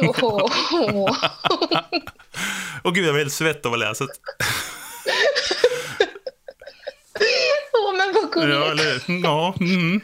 Åh. Åh gud, jag blir helt svett av att läsa det. Åh, men vad gulligt. Ja, eller Ja, mm.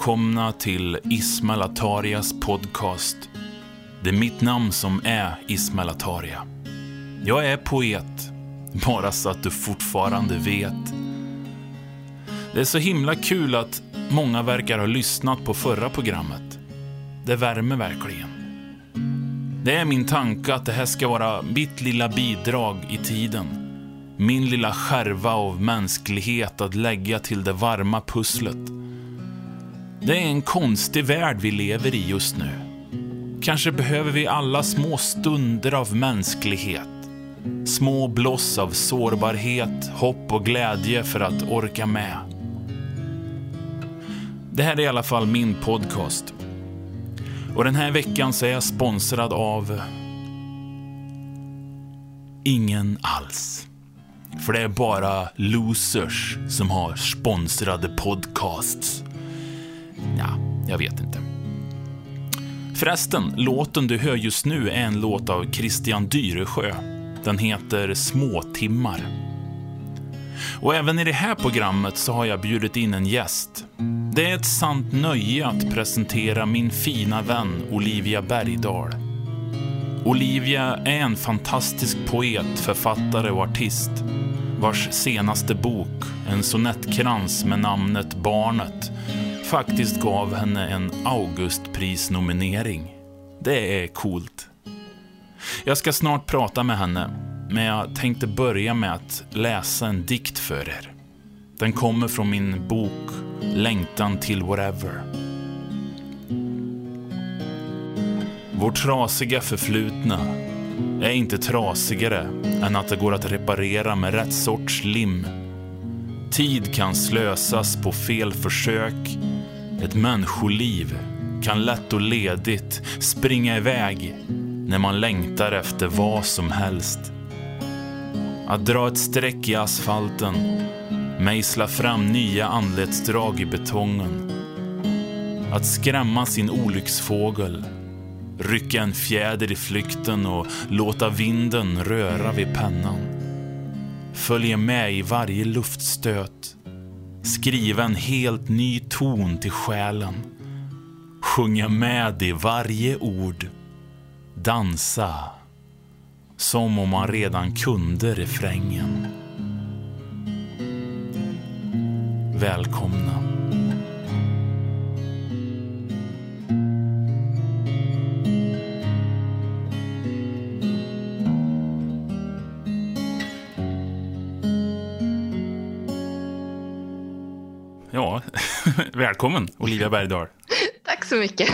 Välkomna till Ismail Atarias podcast. Det är mitt namn som är Ismail Ataria. Jag är poet, bara så att du fortfarande vet. Det är så himla kul att många verkar ha lyssnat på förra programmet. Det värmer verkligen. Det är min tanke att det här ska vara mitt lilla bidrag i tiden. Min lilla skärva av mänsklighet att lägga till det varma pusslet. Det är en konstig värld vi lever i just nu. Kanske behöver vi alla små stunder av mänsklighet. Små bloss av sårbarhet, hopp och glädje för att orka med. Det här är i alla fall min podcast. Och den här veckan så är jag sponsrad av... Ingen alls. För det är bara losers som har sponsrade podcasts. Ja, jag vet inte. Förresten, låten du hör just nu är en låt av Christian Dyresjö. Den heter Småtimmar. Och även i det här programmet så har jag bjudit in en gäst. Det är ett sant nöje att presentera min fina vän Olivia Bergdahl. Olivia är en fantastisk poet, författare och artist vars senaste bok, en sonettkrans med namnet Barnet, faktiskt gav henne en Augustprisnominering. Det är coolt. Jag ska snart prata med henne, men jag tänkte börja med att läsa en dikt för er. Den kommer från min bok Längtan till whatever. Vårt trasiga förflutna är inte trasigare än att det går att reparera med rätt sorts lim. Tid kan slösas på fel försök. Ett människoliv kan lätt och ledigt springa iväg när man längtar efter vad som helst. Att dra ett streck i asfalten, mejsla fram nya anletsdrag i betongen. Att skrämma sin olycksfågel rycka en fjäder i flykten och låta vinden röra vid pennan. Följa med i varje luftstöt. Skriva en helt ny ton till själen. Sjunga med i varje ord. Dansa. Som om man redan kunde refrängen. Välkomna. Ja, välkommen Olivia Bergdahl. Tack så mycket.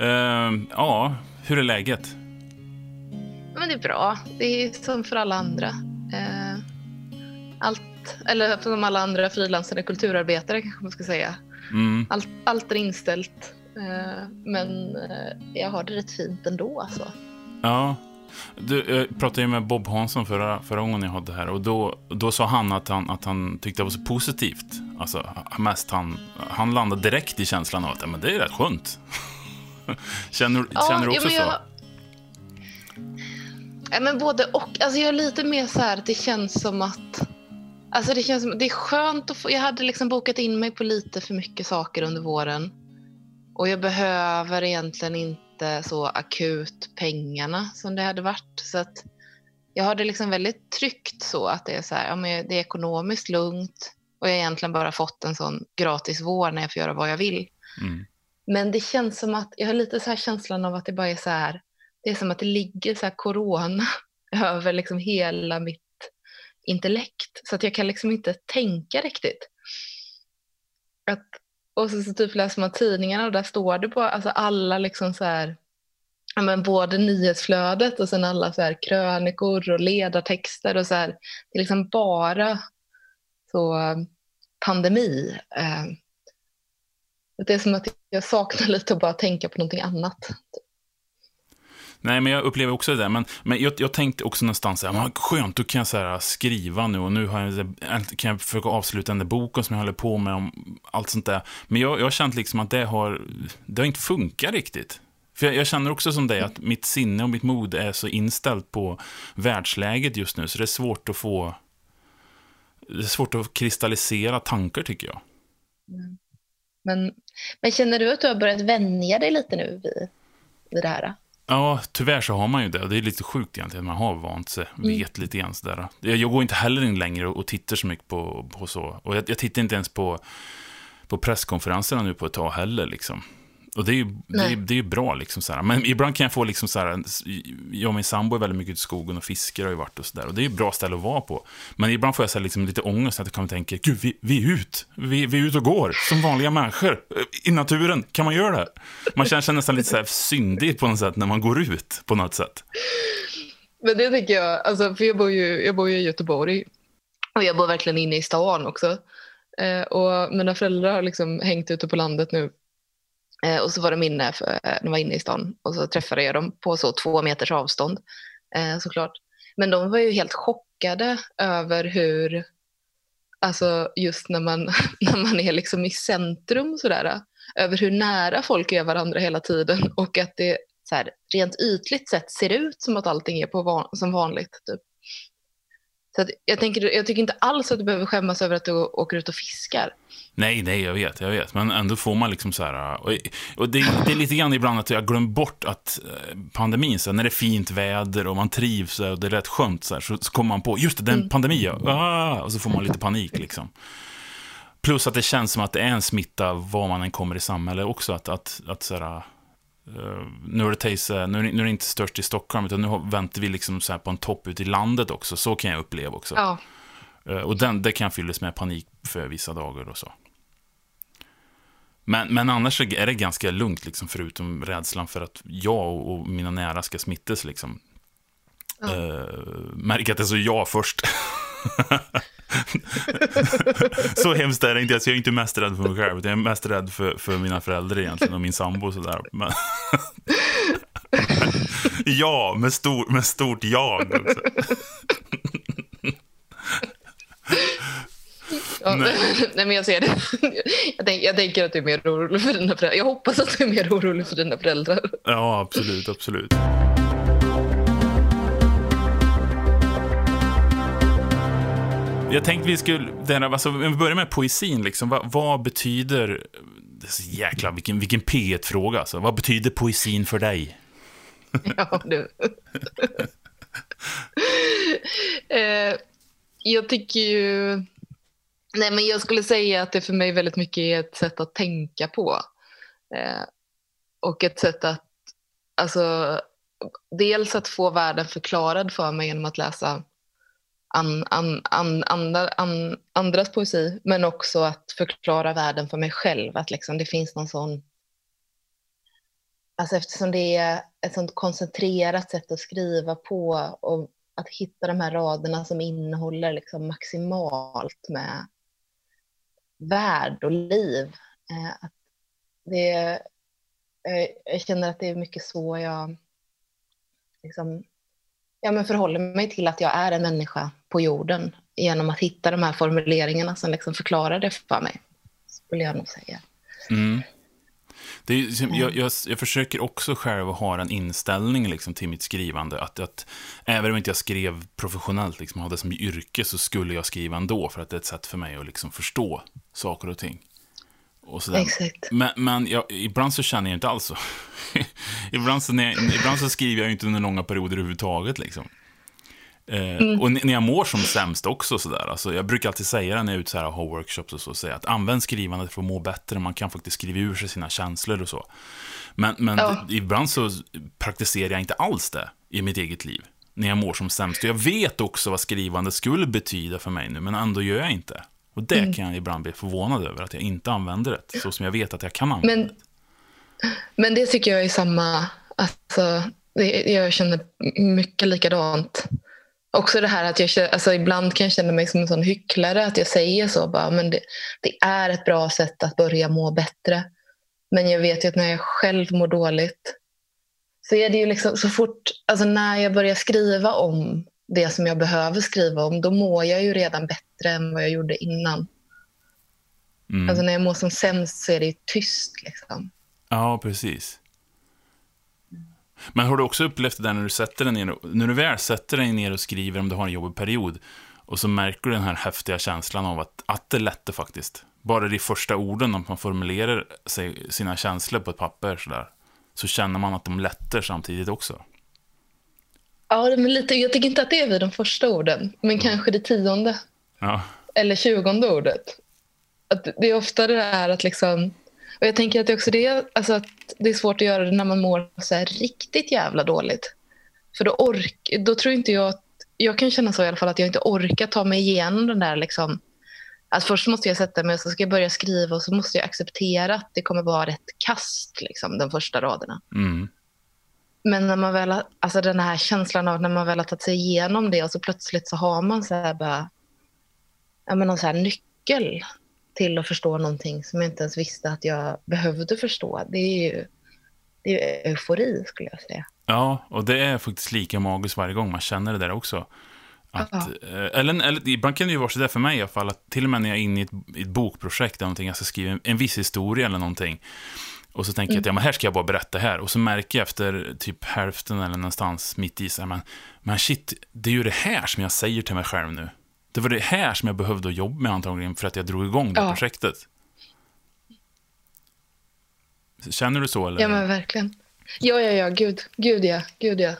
Uh, ja, hur är läget? Men det är bra. Det är som för alla andra. Uh, allt, eller som alla andra frilansande kulturarbetare kanske man ska säga. Mm. Allt, allt är inställt. Uh, men jag har det rätt fint ändå alltså. Ja. Du, jag pratade ju med Bob Hansson förra, förra gången jag hade här och då, då sa han att, han att han tyckte det var så positivt. Alltså, mest han, han landade direkt i känslan av att men det är rätt skönt. känner Ja, känner du ja, också så? jag- Ja, men både och. Alltså jag är lite mer så här att det känns som att... Alltså det känns som, det är skönt att få... Jag hade liksom bokat in mig på lite för mycket saker under våren. Och jag behöver egentligen inte så akut pengarna som det hade varit. Så att jag har det liksom väldigt tryggt så att det är så här, ja, men det är ekonomiskt lugnt. Och jag har egentligen bara fått en sån gratis vår när jag får göra vad jag vill. Mm. Men det känns som att, jag har lite så här känslan av att det bara är så här, det är som att det ligger så här corona över liksom hela mitt intellekt. Så att jag kan liksom inte tänka riktigt. Att, och så, så typ läser man tidningarna och där står det på alltså alla liksom så här, ja, men både nyhetsflödet och sen alla så här krönikor och ledartexter och så här, det är liksom bara så pandemi. Eh. Det är som att jag saknar lite att bara tänka på någonting annat. Typ. Nej, men jag upplever också det där. Men, men jag, jag tänkte också någonstans, ja, skönt, då kan jag så här, skriva nu och nu har jag, kan jag försöka avsluta den där boken som jag håller på med om allt sånt där. Men jag, jag har känt liksom att det har, det har inte funkat riktigt. För jag, jag, känner också som dig att mitt sinne och mitt mod är så inställt på världsläget just nu, så det är svårt att få, det är svårt att kristallisera tankar tycker jag. Mm. Men, men känner du att du har börjat vänja dig lite nu vid, vid det här? Ja, tyvärr så har man ju det. Det är lite sjukt egentligen. Man har vant sig, vet mm. lite grann sådär. Jag går inte heller in längre och tittar så mycket på, på så. Och jag, jag tittar inte ens på, på presskonferenserna nu på ett tag heller liksom. Och det är ju det är, det är bra, liksom, så men ibland kan jag få, liksom, så jag och min sambo är väldigt mycket ute i skogen och fiskar har ju varit och sådär. Och det är ett bra ställe att vara på. Men ibland får jag så liksom, lite ångest att jag kan tänka, gud, vi, vi är ut. Vi, vi är ute och går, som vanliga människor. I naturen, kan man göra det? Man känner sig nästan lite så här syndig på något sätt när man går ut, på något sätt. Men det tänker jag, alltså, för jag bor ju, jag bor ju i Göteborg. Och jag bor verkligen inne i stan också. Eh, och mina föräldrar har liksom hängt ute på landet nu Eh, och så var de inne, för, eh, de var inne i stan och så träffade jag dem på så två meters avstånd eh, såklart. Men de var ju helt chockade över hur, alltså just när man, när man är liksom i centrum sådär, över hur nära folk är varandra hela tiden och att det så här, rent ytligt sett ser ut som att allting är på van, som vanligt. Typ. Så jag, tänker, jag tycker inte alls att du behöver skämmas över att du åker ut och fiskar. Nej, nej, jag vet, jag vet. Men ändå får man liksom så här... Och, och det, det, är lite grann ibland att jag glömmer bort att eh, pandemin, så här, när det är fint väder och man trivs och det är rätt skönt, så, här, så, så kommer man på, just det, det är en mm. pandemi, ja. Ah, och så får man lite panik liksom. Plus att det känns som att det är en smitta var man än kommer i samhället också. Att, att, att så här, Uh, nu, är det Teise, nu, nu är det inte störst i Stockholm, utan nu väntar vi liksom så på en topp ute i landet också. Så kan jag uppleva också. Ja. Uh, och den, det kan fyllas med panik för vissa dagar och så. Men, men annars är det ganska lugnt, liksom, förutom rädslan för att jag och mina nära ska smittas. Liksom. Ja. Uh, märker att det är så jag först. så hemskt är det inte. Alltså, jag är inte mest rädd för mig själv, jag är mest rädd för, för mina föräldrar egentligen och min sambo och sådär. Men... ja, med, stor, med stort jag också. Ja, nej. nej. men jag ser det. Jag, tänk, jag, tänker att du är mer orolig för dina föräldrar. Jag hoppas att du är mer orolig för dina föräldrar. Ja, absolut, absolut. Jag tänkte vi skulle, den, alltså, vi börjar med poesin, liksom. vad, vad betyder, det är så jäkla, vilken, vilken P1-fråga alltså. Vad betyder poesin för dig? Ja, du. eh, jag tycker ju, nej men jag skulle säga att det för mig väldigt mycket är ett sätt att tänka på. Eh, och ett sätt att, alltså, dels att få världen förklarad för mig genom att läsa an, an, an, andra, andras poesi, men också att förklara världen för mig själv. Att liksom det finns någon sån... Alltså eftersom det är ett sånt koncentrerat sätt att skriva på och att hitta de här raderna som innehåller liksom maximalt med värld och liv. Eh, att det, jag känner att det är mycket så jag liksom ja, men förhåller mig till att jag är en människa på jorden genom att hitta de här formuleringarna som liksom förklarar det för mig, skulle jag nog säga. Mm. Det är, jag, jag, jag, försöker också själv ha en inställning liksom till mitt skrivande. Att, att även om inte jag skrev professionellt, liksom, hade som yrke, så skulle jag skriva ändå. För att det är ett sätt för mig att liksom förstå saker och ting. Och sådär. Exakt. Men, men jag, ibland så känner jag inte alls så. ibland, så jag, ibland så skriver jag inte under långa perioder överhuvudtaget. Liksom. Eh, mm. Och när jag mår som sämst också sådär. Alltså, jag brukar alltid säga det när jag är ute och har workshops och så. Säga att använd skrivandet för att må bättre. Man kan faktiskt skriva ur sig sina känslor och så. Men, men ja. ibland så praktiserar jag inte alls det i mitt eget liv. När jag mår som sämst. Och jag vet också vad skrivande skulle betyda för mig nu, men ändå gör jag inte. Och det mm. kan jag ibland bli förvånad över, att jag inte använder det så som jag vet att jag kan använda men, det. Men det tycker jag är samma, alltså, det, jag känner mycket likadant. Också det här att jag alltså ibland kan jag känna mig som en sån hycklare, att jag säger så bara, men det, det är ett bra sätt att börja må bättre. Men jag vet ju att när jag själv mår dåligt så är det ju liksom så fort, alltså när jag börjar skriva om det som jag behöver skriva om, då mår jag ju redan bättre än vad jag gjorde innan. Mm. Alltså när jag mår som sämst så är det tyst. Liksom. Ja, precis. Men har du också upplevt det där när du sätter dig ner, när du väl sätter dig ner och skriver om du har en jobbig period, och så märker du den här häftiga känslan av att, att det lätter faktiskt. Bara de första orden, om man formulerar sig, sina känslor på ett papper sådär, så känner man att de lätter samtidigt också. Ja, men lite, jag tycker inte att det är vid de första orden, men mm. kanske det tionde. Ja. Eller tjugonde ordet. Att det är ofta det där att liksom... Och jag tänker att det också det, alltså att det är svårt att göra det när man mår så här riktigt jävla dåligt. För då, ork, då tror inte jag att... Jag kan känna så i alla fall, att jag inte orkar ta mig igenom den där liksom... Att först måste jag sätta mig och så ska jag börja skriva och så måste jag acceptera att det kommer vara rätt kast, liksom, de första raderna. Mm. Men när man väl, alltså den här känslan av när man väl har tagit sig igenom det och så plötsligt så har man så här bara, ja men någon så här nyckel till att förstå någonting som jag inte ens visste att jag behövde förstå. Det är ju det är eufori skulle jag säga. Ja, och det är faktiskt lika magiskt varje gång man känner det där också. Att, ja. Eh, eller, eller ibland kan det ju vara så där för mig i alla fall, att till och med när jag är inne i ett, i ett bokprojekt eller någonting, jag ska skriva en, en viss historia eller någonting, och så tänker mm. jag att ja, men här ska jag bara berätta här. Och så märker jag efter typ hälften eller någonstans mitt i, så här, men, men shit, det är ju det här som jag säger till mig själv nu. Det var det här som jag behövde jobba med antagligen för att jag drog igång det ja. projektet. Känner du så? Eller? Ja, men verkligen. Ja, ja, ja, gud, gud ja, gud ja.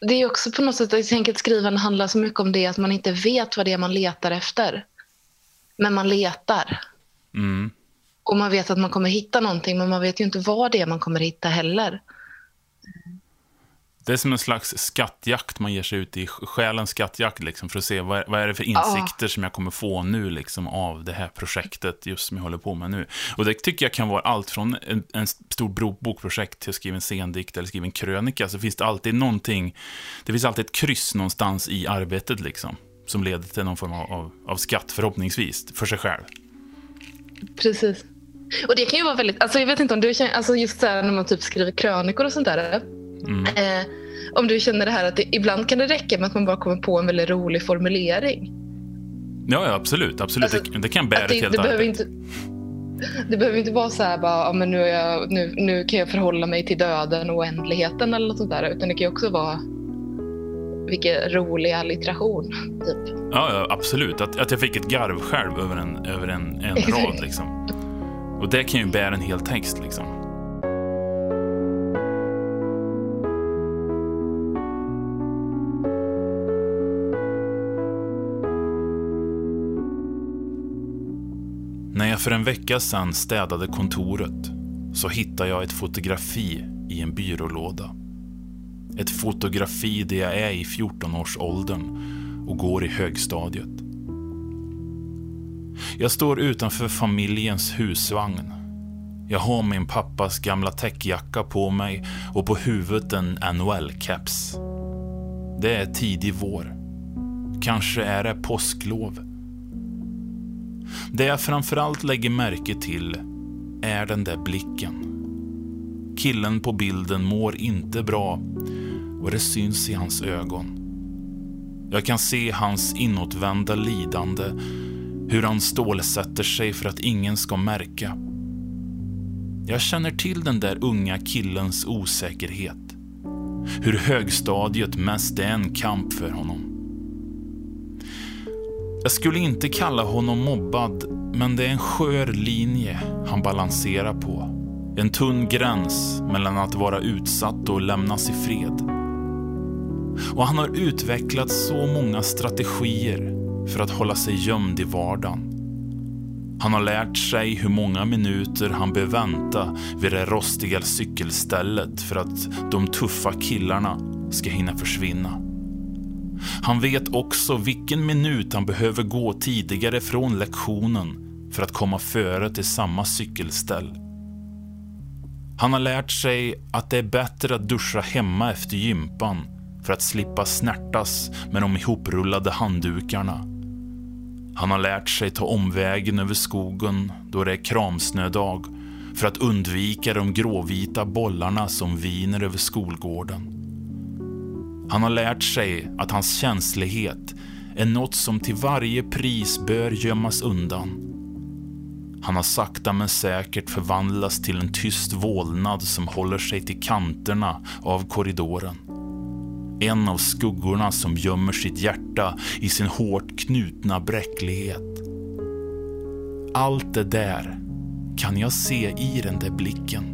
Det är också på något sätt, jag tänker att skrivande handlar så mycket om det att man inte vet vad det är man letar efter. Men man letar. Mm. Och man vet att man kommer hitta någonting, men man vet ju inte vad det är man kommer hitta heller. Det är som en slags skattjakt man ger sig ut i, själens skattjakt, liksom, för att se vad, vad är det för insikter ja. som jag kommer få nu liksom, av det här projektet, just som jag håller på med nu. Och det tycker jag kan vara allt från en, en stor bokprojekt till att skriva en scendikt eller skriva en krönika, så finns det alltid någonting, det finns alltid ett kryss någonstans i arbetet, liksom, som leder till någon form av, av, av skatt, förhoppningsvis, för sig själv. Precis. Och det kan ju vara väldigt, alltså jag vet inte om du känner, alltså just så här när man typ skriver krönikor och sånt där. Mm. Eh, om du känner det här att det, ibland kan det räcka med att man bara kommer på en väldigt rolig formulering. Ja, ja absolut. absolut. Alltså, det, det, kan bära det, ett helt det behöver inte, Det behöver inte vara så här bara, ja, men nu, jag, nu, nu kan jag förhålla mig till döden och oändligheten eller något sånt där. Utan det kan ju också vara vilken rolig allitteration. Typ. Ja, ja, absolut. Att, att jag fick ett garv själv över en, över en, en rad. Liksom. Och det kan ju bära en hel text liksom. När jag för en vecka sedan städade kontoret så hittade jag ett fotografi i en byrålåda. Ett fotografi där jag är i 14-årsåldern och går i högstadiet. Jag står utanför familjens husvagn. Jag har min pappas gamla täckjacka på mig och på huvudet en NHL-keps. Det är tidig vår. Kanske är det påsklov. Det jag framförallt lägger märke till är den där blicken. Killen på bilden mår inte bra och det syns i hans ögon. Jag kan se hans inåtvända lidande hur han stålsätter sig för att ingen ska märka. Jag känner till den där unga killens osäkerhet. Hur högstadiet mest är en kamp för honom. Jag skulle inte kalla honom mobbad, men det är en skör linje han balanserar på. En tunn gräns mellan att vara utsatt och lämnas i fred. Och han har utvecklat så många strategier för att hålla sig gömd i vardagen. Han har lärt sig hur många minuter han bör vänta vid det rostiga cykelstället för att de tuffa killarna ska hinna försvinna. Han vet också vilken minut han behöver gå tidigare från lektionen för att komma före till samma cykelställ. Han har lärt sig att det är bättre att duscha hemma efter gympan för att slippa snärtas med de ihoprullade handdukarna. Han har lärt sig ta omvägen över skogen då det är kramsnödag för att undvika de gråvita bollarna som viner över skolgården. Han har lärt sig att hans känslighet är något som till varje pris bör gömmas undan. Han har sakta men säkert förvandlats till en tyst vålnad som håller sig till kanterna av korridoren. En av skuggorna som gömmer sitt hjärta i sin hårt knutna bräcklighet. Allt det där kan jag se i den där blicken.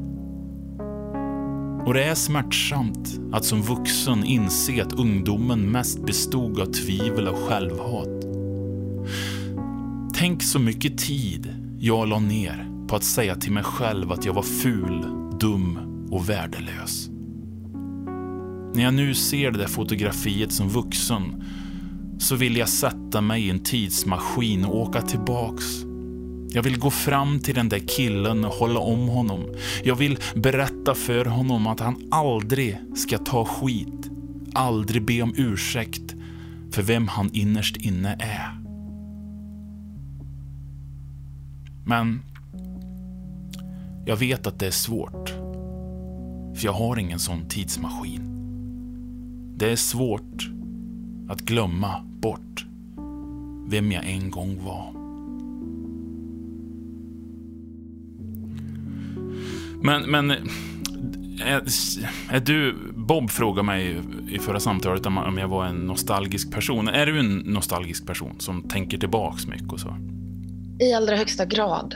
Och det är smärtsamt att som vuxen inse att ungdomen mest bestod av tvivel och självhat. Tänk så mycket tid jag la ner på att säga till mig själv att jag var ful, dum och värdelös. När jag nu ser det där fotografiet som vuxen så vill jag sätta mig i en tidsmaskin och åka tillbaks. Jag vill gå fram till den där killen och hålla om honom. Jag vill berätta för honom att han aldrig ska ta skit. Aldrig be om ursäkt för vem han innerst inne är. Men jag vet att det är svårt. För jag har ingen sån tidsmaskin. Det är svårt att glömma bort vem jag en gång var. Men, men är, är du, Bob frågade mig i förra samtalet om jag var en nostalgisk person. Är du en nostalgisk person som tänker tillbaks mycket och så? I allra högsta grad.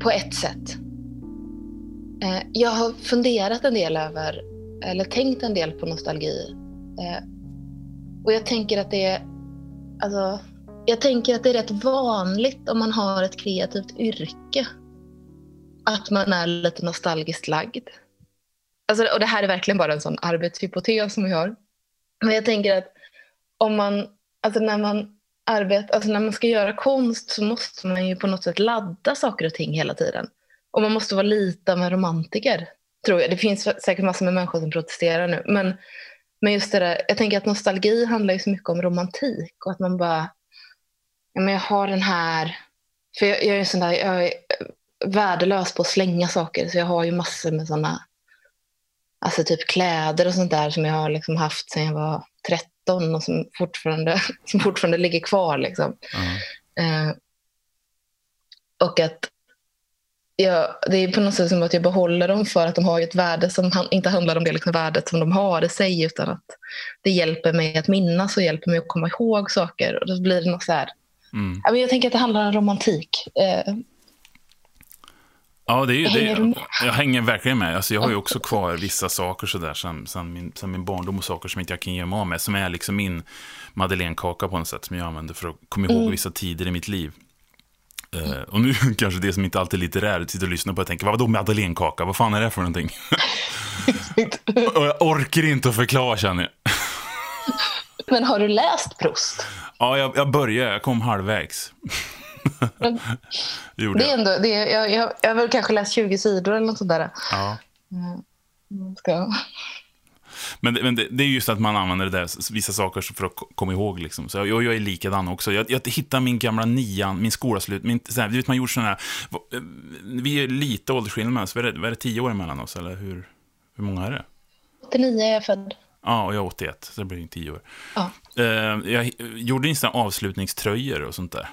På ett sätt. Eh, jag har funderat en del över, eller tänkt en del på nostalgi. Eh, och jag tänker att det är, alltså, jag tänker att det är rätt vanligt om man har ett kreativt yrke. Att man är lite nostalgiskt lagd. Alltså, och det här är verkligen bara en sån arbetshypotes som vi har. Men jag tänker att om man, alltså när man arbetar, alltså när man ska göra konst så måste man ju på något sätt ladda saker och ting hela tiden. Och man måste vara lite av en romantiker, tror jag. Det finns säkert massor med människor som protesterar nu. Men, men just det där, jag tänker att nostalgi handlar ju så mycket om romantik och att man bara, ja men jag har den här, för jag, jag är sån där, jag är värdelös på att slänga saker så jag har ju massor med sådana, alltså typ kläder och sånt där som jag har liksom haft sedan jag var 13 och som fortfarande, som fortfarande ligger kvar liksom. Mm. Eh, och att jag, det är på något sätt som att jag behåller dem för att de har ett värde som inte handlar om det liksom värdet som de har i sig utan att det hjälper mig att minnas och hjälper mig att komma ihåg saker. Och då blir det något så här, mm. jag tänker att det handlar om romantik. Eh, Ja, det är ju det. Jag hänger verkligen med. Alltså, jag har ju också kvar vissa saker sådär sen, sen, min, sen min barndom och saker som inte jag kan ge mig av med. Som är liksom min madeleinekaka på något sätt som jag använder för att komma ihåg mm. vissa tider i mitt liv. Uh, och nu kanske det som inte alltid är litterärt sitter och lyssnar på och tänker, vadå madeleinekaka? Vad fan är det för någonting? och jag orkar inte att förklara känner jag. Men har du läst Proust? Ja, jag, jag började, jag kom halvvägs. det är ändå, det är, jag, jag, jag har väl kanske läst 20 sidor eller något sådär. Ja. Mm. Ska. Men, men det, det, är just att man använder det där, vissa saker för att komma ihåg. Liksom. Så jag, jag är likadan också. Jag, jag hittar min gamla nian, min skolavslut. Min, så här, vet, man gjort sådana här, vi är lite åldersskillnad oss. Vad är, det, vad är det, tio år mellan oss? Eller hur, hur många är det? 89 är jag född. Ja, och jag är 81, så det blir tio år. Ja. Uh, jag gjorde avslutningströjor och sånt där.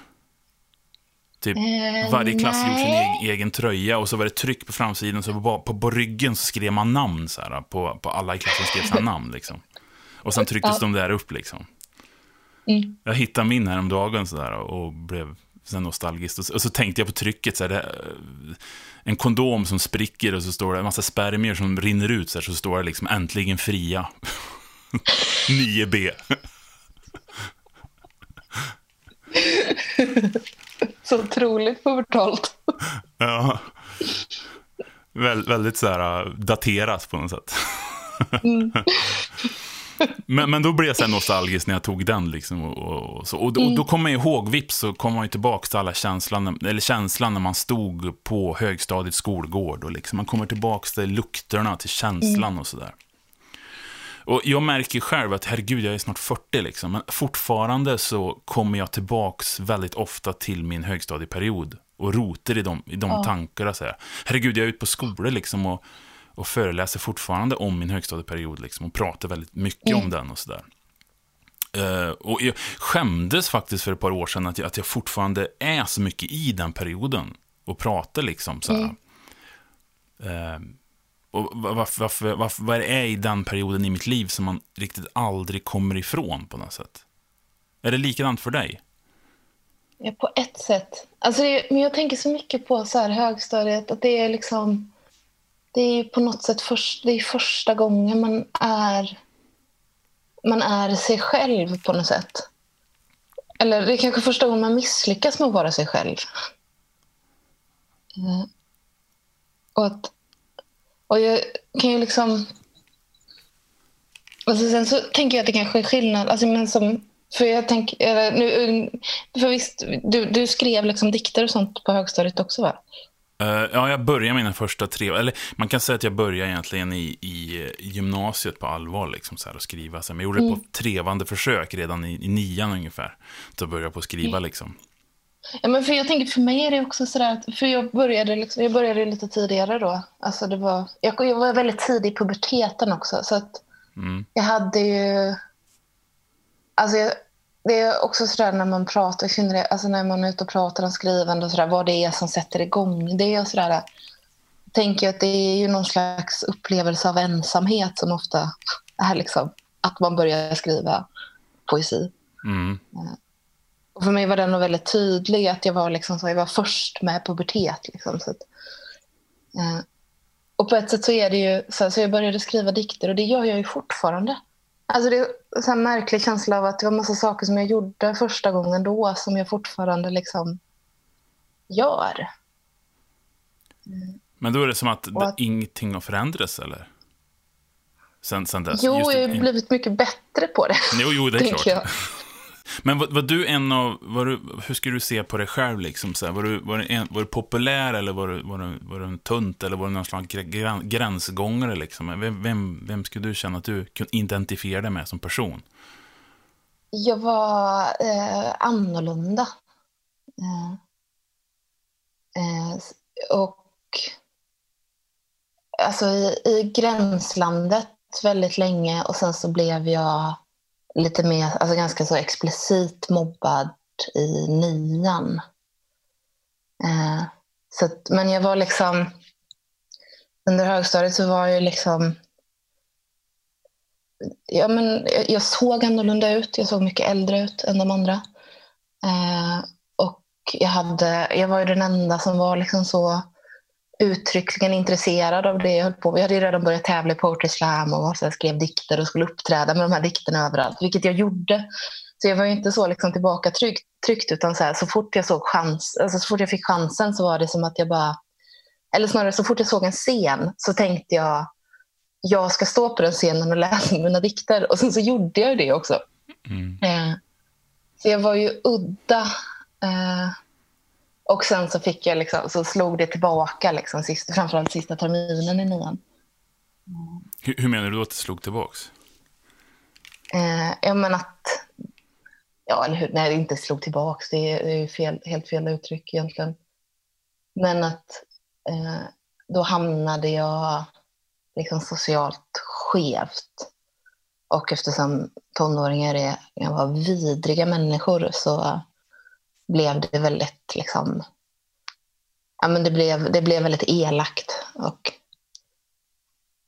Typ eh, varje klass gjorde sin egen, tröja och så var det tryck på framsidan. Så på, på, på ryggen så skrev man namn så här, på, på alla i klassen skrev sina namn. Liksom. Och sen trycktes ja. de där upp liksom. Mm. Jag hittade min häromdagen så där, och blev sen nostalgisk. Och så, och så tänkte jag på trycket, så här, det, en kondom som spricker och så står det en massa spermier som rinner ut. Så, här, så står det liksom äntligen fria. 9B. Så otroligt pubertalt. Ja. Vä väldigt så här äh, daterat på något sätt. Mm. men, men då blev jag så nostalgisk när jag tog den. Liksom, och, och, så. och, och mm. då kommer jag ihåg, vips, så kommer man tillbaka till alla känslan, eller känslan när man stod på högstadiets skolgård. Och liksom, man kommer tillbaka till lukterna, till känslan mm. och sådär. Och jag märker själv att herregud, jag är snart 40 liksom. Men fortfarande så kommer jag tillbaks väldigt ofta till min högstadieperiod. Och roter i de, i de ja. tankarna. Så här. Herregud, jag är ute på skolor liksom och, och föreläser fortfarande om min högstadieperiod. Liksom, och pratar väldigt mycket mm. om den och sådär. Uh, och jag skämdes faktiskt för ett par år sedan att jag, att jag fortfarande är så mycket i den perioden. Och pratar liksom så här. Mm. Uh, och varför, varför, varför, vad det är i den perioden i mitt liv som man riktigt aldrig kommer ifrån på något sätt. Är det likadant för dig? Ja, på ett sätt. Alltså det, men jag tänker så mycket på så här högstadiet, att det är liksom... Det är på något sätt först, det är första gången man är, man är sig själv på något sätt. Eller det är kanske första gången man misslyckas med att vara sig själv. Eh, och att och jag kan ju liksom... Alltså sen så tänker jag att det kanske är skillnad. Alltså men som, för jag tänker, nu, för visst, du, du skrev liksom dikter och sånt på högstadiet också va? Uh, ja, jag började mina första tre, eller man kan säga att jag började egentligen i, i gymnasiet på allvar, liksom, så här, att skriva. Så, men jag gjorde det på mm. trevande försök redan i, i nian ungefär. Började jag på att skriva. Liksom. Ja, men för jag tänker för mig är det också sådär, för jag började, liksom, jag började lite tidigare då. Alltså det var, jag, jag var väldigt tidig i puberteten också. Så att mm. jag hade ju... Alltså jag, det är också sådär när man pratar, alltså när man är ute och pratar om skrivande och sådär, vad det är som sätter igång det. Och sådär, tänker att det är ju någon slags upplevelse av ensamhet som ofta är liksom, att man börjar skriva poesi. Mm. Och för mig var den nog väldigt tydlig, att jag var, liksom så, jag var först med pubertet. Liksom, så att, eh, och på ett sätt så är det ju så, så jag började skriva dikter och det gör jag ju fortfarande. Alltså det är en märklig känsla av att det var massa saker som jag gjorde första gången då som jag fortfarande liksom gör. Men då är det som att, att ingenting har förändrats eller? Sen, sen dess? Jo, jag har blivit mycket bättre på det. Jo, jo det är klart. Men var, var, du en av, var du, hur skulle du se på dig själv? Liksom, så här, var, du, var, du en, var du populär eller var du, var, du, var du en tunt eller var du någon slags gränsgångare? Liksom? Vem, vem, vem skulle du känna att du kunde identifiera dig med som person? Jag var eh, annorlunda. Eh, eh, och alltså i, i gränslandet väldigt länge och sen så blev jag lite mer, alltså ganska så explicit mobbad i nian. Eh, så att, men jag var liksom, under högstadiet så var jag liksom, ja men jag, jag såg annorlunda ut, jag såg mycket äldre ut än de andra. Eh, och jag, hade, jag var ju den enda som var liksom så uttryckligen intresserad av det jag höll på Vi hade redan börjat tävla i Poetry Slam och så skrev dikter och skulle uppträda med de här dikterna överallt, vilket jag gjorde. Så jag var inte så liksom tillbaka tryckt, tryckt utan så, här, så fort jag såg chans, alltså så fort jag fick chansen så var det som att jag bara, eller snarare så fort jag såg en scen så tänkte jag, jag ska stå på den scenen och läsa mina dikter. Och sen så gjorde jag det också. Mm. Eh, så jag var ju udda. Eh, och sen så fick jag liksom, så slog det tillbaka, liksom, sista, framförallt sista terminen i nian. Mm. Hur, hur, menar du att det slog tillbaks? Eh, jag menar att, ja eller hur, nej det inte slog tillbaks, det är, det är fel, helt fel uttryck egentligen. Men att eh, då hamnade jag liksom socialt skevt. Och eftersom tonåringar är var vidriga människor så blev det väldigt liksom, ja men det blev, det blev väldigt elakt. Och,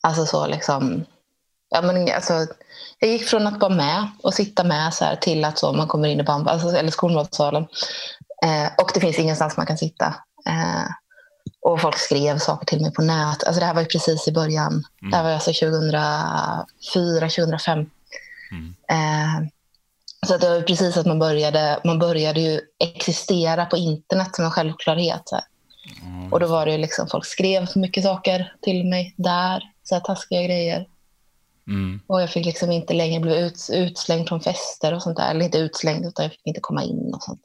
alltså så liksom, ja men alltså, jag gick från att vara med och sitta med så här, till att så man kommer in i band, alltså, eller skolmatsalen eh, och det finns ingenstans man kan sitta. Eh, och folk skrev saker till mig på nät. Alltså det här var ju precis i början. Mm. Det här var alltså 2004, 2005. Mm. Eh, så det var precis att man började, man började ju existera på internet som en självklarhet. Mm. Och då var det liksom, folk skrev så mycket saker till mig där, så här taskiga grejer. Mm. Och jag fick liksom inte längre bli ut, utslängd från fester och sånt där. Eller inte utslängd, utan jag fick inte komma in och sånt.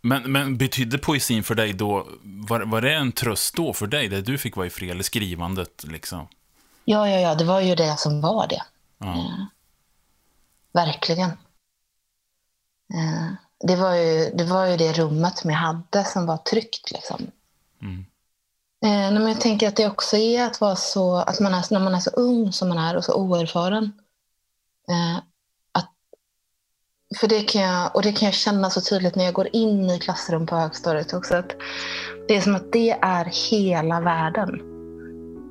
Men, men betydde poesin för dig då, var, var det en tröst då för dig, där du fick vara i fred, eller skrivandet liksom? Ja, ja, ja, det var ju det som var det. Ja. Verkligen. Eh, det, var ju, det var ju det rummet som jag hade som var tryggt. Liksom. Mm. Eh, men jag tänker att det också är att vara så, att man är, när man är så ung som man är och så oerfaren. Eh, att, för det kan, jag, och det kan jag känna så tydligt när jag går in i klassrum på högstadiet också. Att det är som att det är hela världen.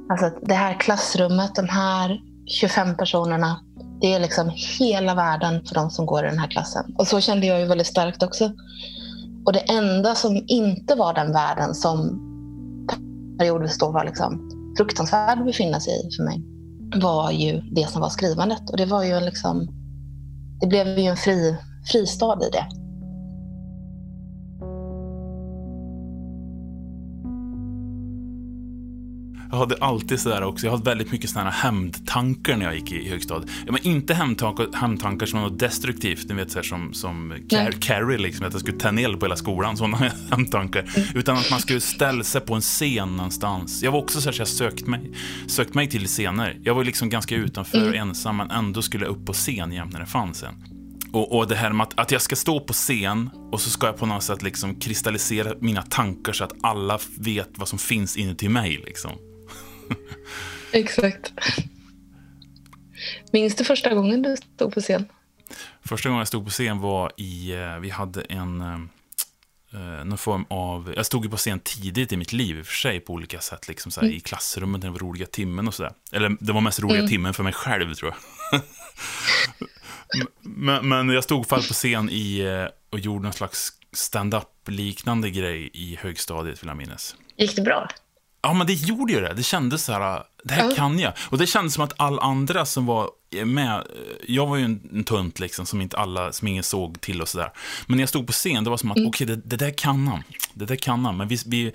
Alltså att det här klassrummet, de här 25 personerna, det är liksom hela världen för de som går i den här klassen. Och så kände jag ju väldigt starkt också. Och det enda som inte var den världen som periodvis då var liksom fruktansvärd att befinna sig i för mig var ju det som var skrivandet. Och det var ju liksom, det blev ju en fri, fristad i det. Jag hade alltid sådär också, jag hade väldigt mycket sådana här hämndtankar när jag gick i högstadiet. Ja, men inte hämndtankar, hämndtankar som något destruktivt, ni vet så här, som, som Car Carrie, liksom, att jag skulle tända eld på hela skolan, sådana hämndtankar. Utan att man skulle ställa sig på en scen någonstans. Jag var också så att jag sökt mig, sökt mig till scener. Jag var liksom ganska utanför och ensam, men ändå skulle jag upp på scen jämt när det fanns en. Och, och det här med att, att jag ska stå på scen och så ska jag på något sätt liksom kristallisera mina tankar så att alla vet vad som finns inuti mig. Liksom. Exakt. Minns du första gången du stod på scen? Första gången jag stod på scen var i, eh, vi hade en, eh, eh, någon form av, jag stod ju på scen tidigt i mitt liv i och för sig på olika sätt, liksom så här, i klassrummet när det var roliga timmen och sådär. Eller det var mest roliga Mm. timmen för mig själv tror jag. men, men jag stod fall på scen i, och gjorde någon slags stand-up liknande grej i högstadiet vill jag minnas. Gick det bra? Ja, men det gjorde ju det. Det kändes så här, det här kan jag. Och det kändes som att alla andra som var med, jag var ju en, en tunt liksom, som inte alla, som ingen såg till och sådär. Men när jag stod på scen, det var som att, okej, det, det där kan han. Det där kan han. Men vi, vi,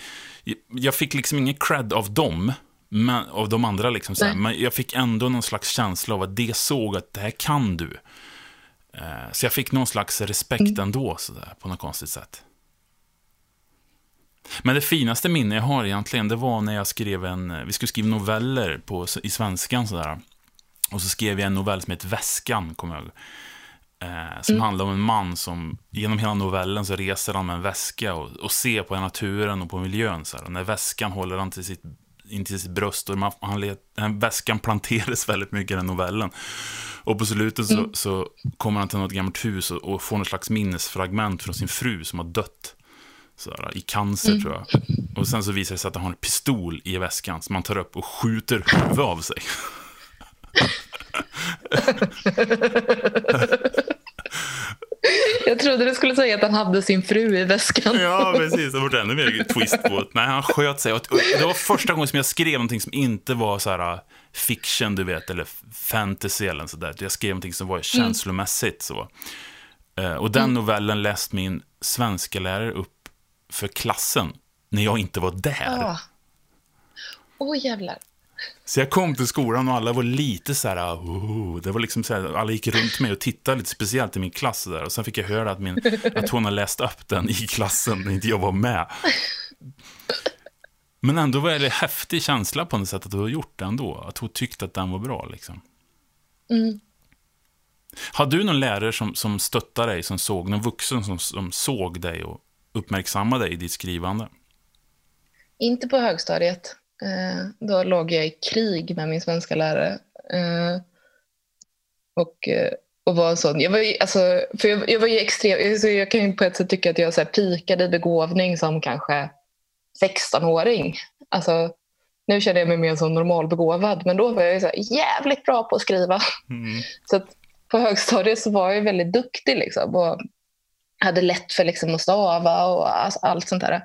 jag fick liksom ingen cred av dem, men, av de andra liksom, så här. Nej. men jag fick ändå någon slags känsla av att det såg att det här kan du. Eh, Så jag fick någon slags respekt ändå, sådär, på något konstigt sätt. Men det finaste minne jag har egentligen, det var när jag skrev en, vi skulle skriva noveller på, i svenskan sådär. Och så skrev jag en novell som heter Väskan, kommer jag ihåg. Eh, som handlar om en man som, genom hela novellen så reser han med en väska och, och ser på naturen och på miljön. Så här. Och när väskan håller han till sitt, in till sitt bröst och man, han let, den väskan planteras väldigt mycket i den novellen. Och på slutet så, så kommer han till något gammalt hus och, och får något slags minnesfragment från sin fru som har dött. Sådär, I cancer tror jag. Och sen så visar det sig att han har en pistol i väskan som han tar upp och skjuter huvudet av sig. Jag trodde du skulle säga att han hade sin fru i väskan. Ja, precis. Det var ännu mer twist på det. Nej, han sköt sig. Det var första gången som jag skrev någonting som inte var så här uh, fiction, du vet, eller fantasy eller sådär. Jag skrev någonting som var känslomässigt så. Eh, Och den novellen läste min svenska lärare upp för klassen när jag inte var där. Ja. Åh jävlar. Så jag kom till skolan och alla var lite så här, oh, det var liksom så här, alla gick runt mig och tittade lite speciellt i min klass där. Och sen fick jag höra att, min, att hon har läst upp den i klassen när inte jag var med. Men ändå var det en häftig känsla på något sätt att du har gjort det ändå. Att hon tyckte att den var bra liksom. Mm. Har du någon lärare som, som stöttade dig, som såg, någon vuxen som, som såg dig och uppmärksammade dig i ditt skrivande? Inte på högstadiet. Eh, då låg jag i krig med min svenska lärare. Eh, och, eh, och var en sån. Jag var ju, alltså, för jag, jag var ju extrem, så jag kan ju på ett sätt tycka att jag så här pikade i begåvning som kanske 16-åring. Alltså, nu känner jag mig mer som normalbegåvad, men då var jag ju så här jävligt bra på att skriva. Mm. Så att på högstadiet så var jag väldigt duktig liksom, och hade lätt för liksom att stava och allt sånt där.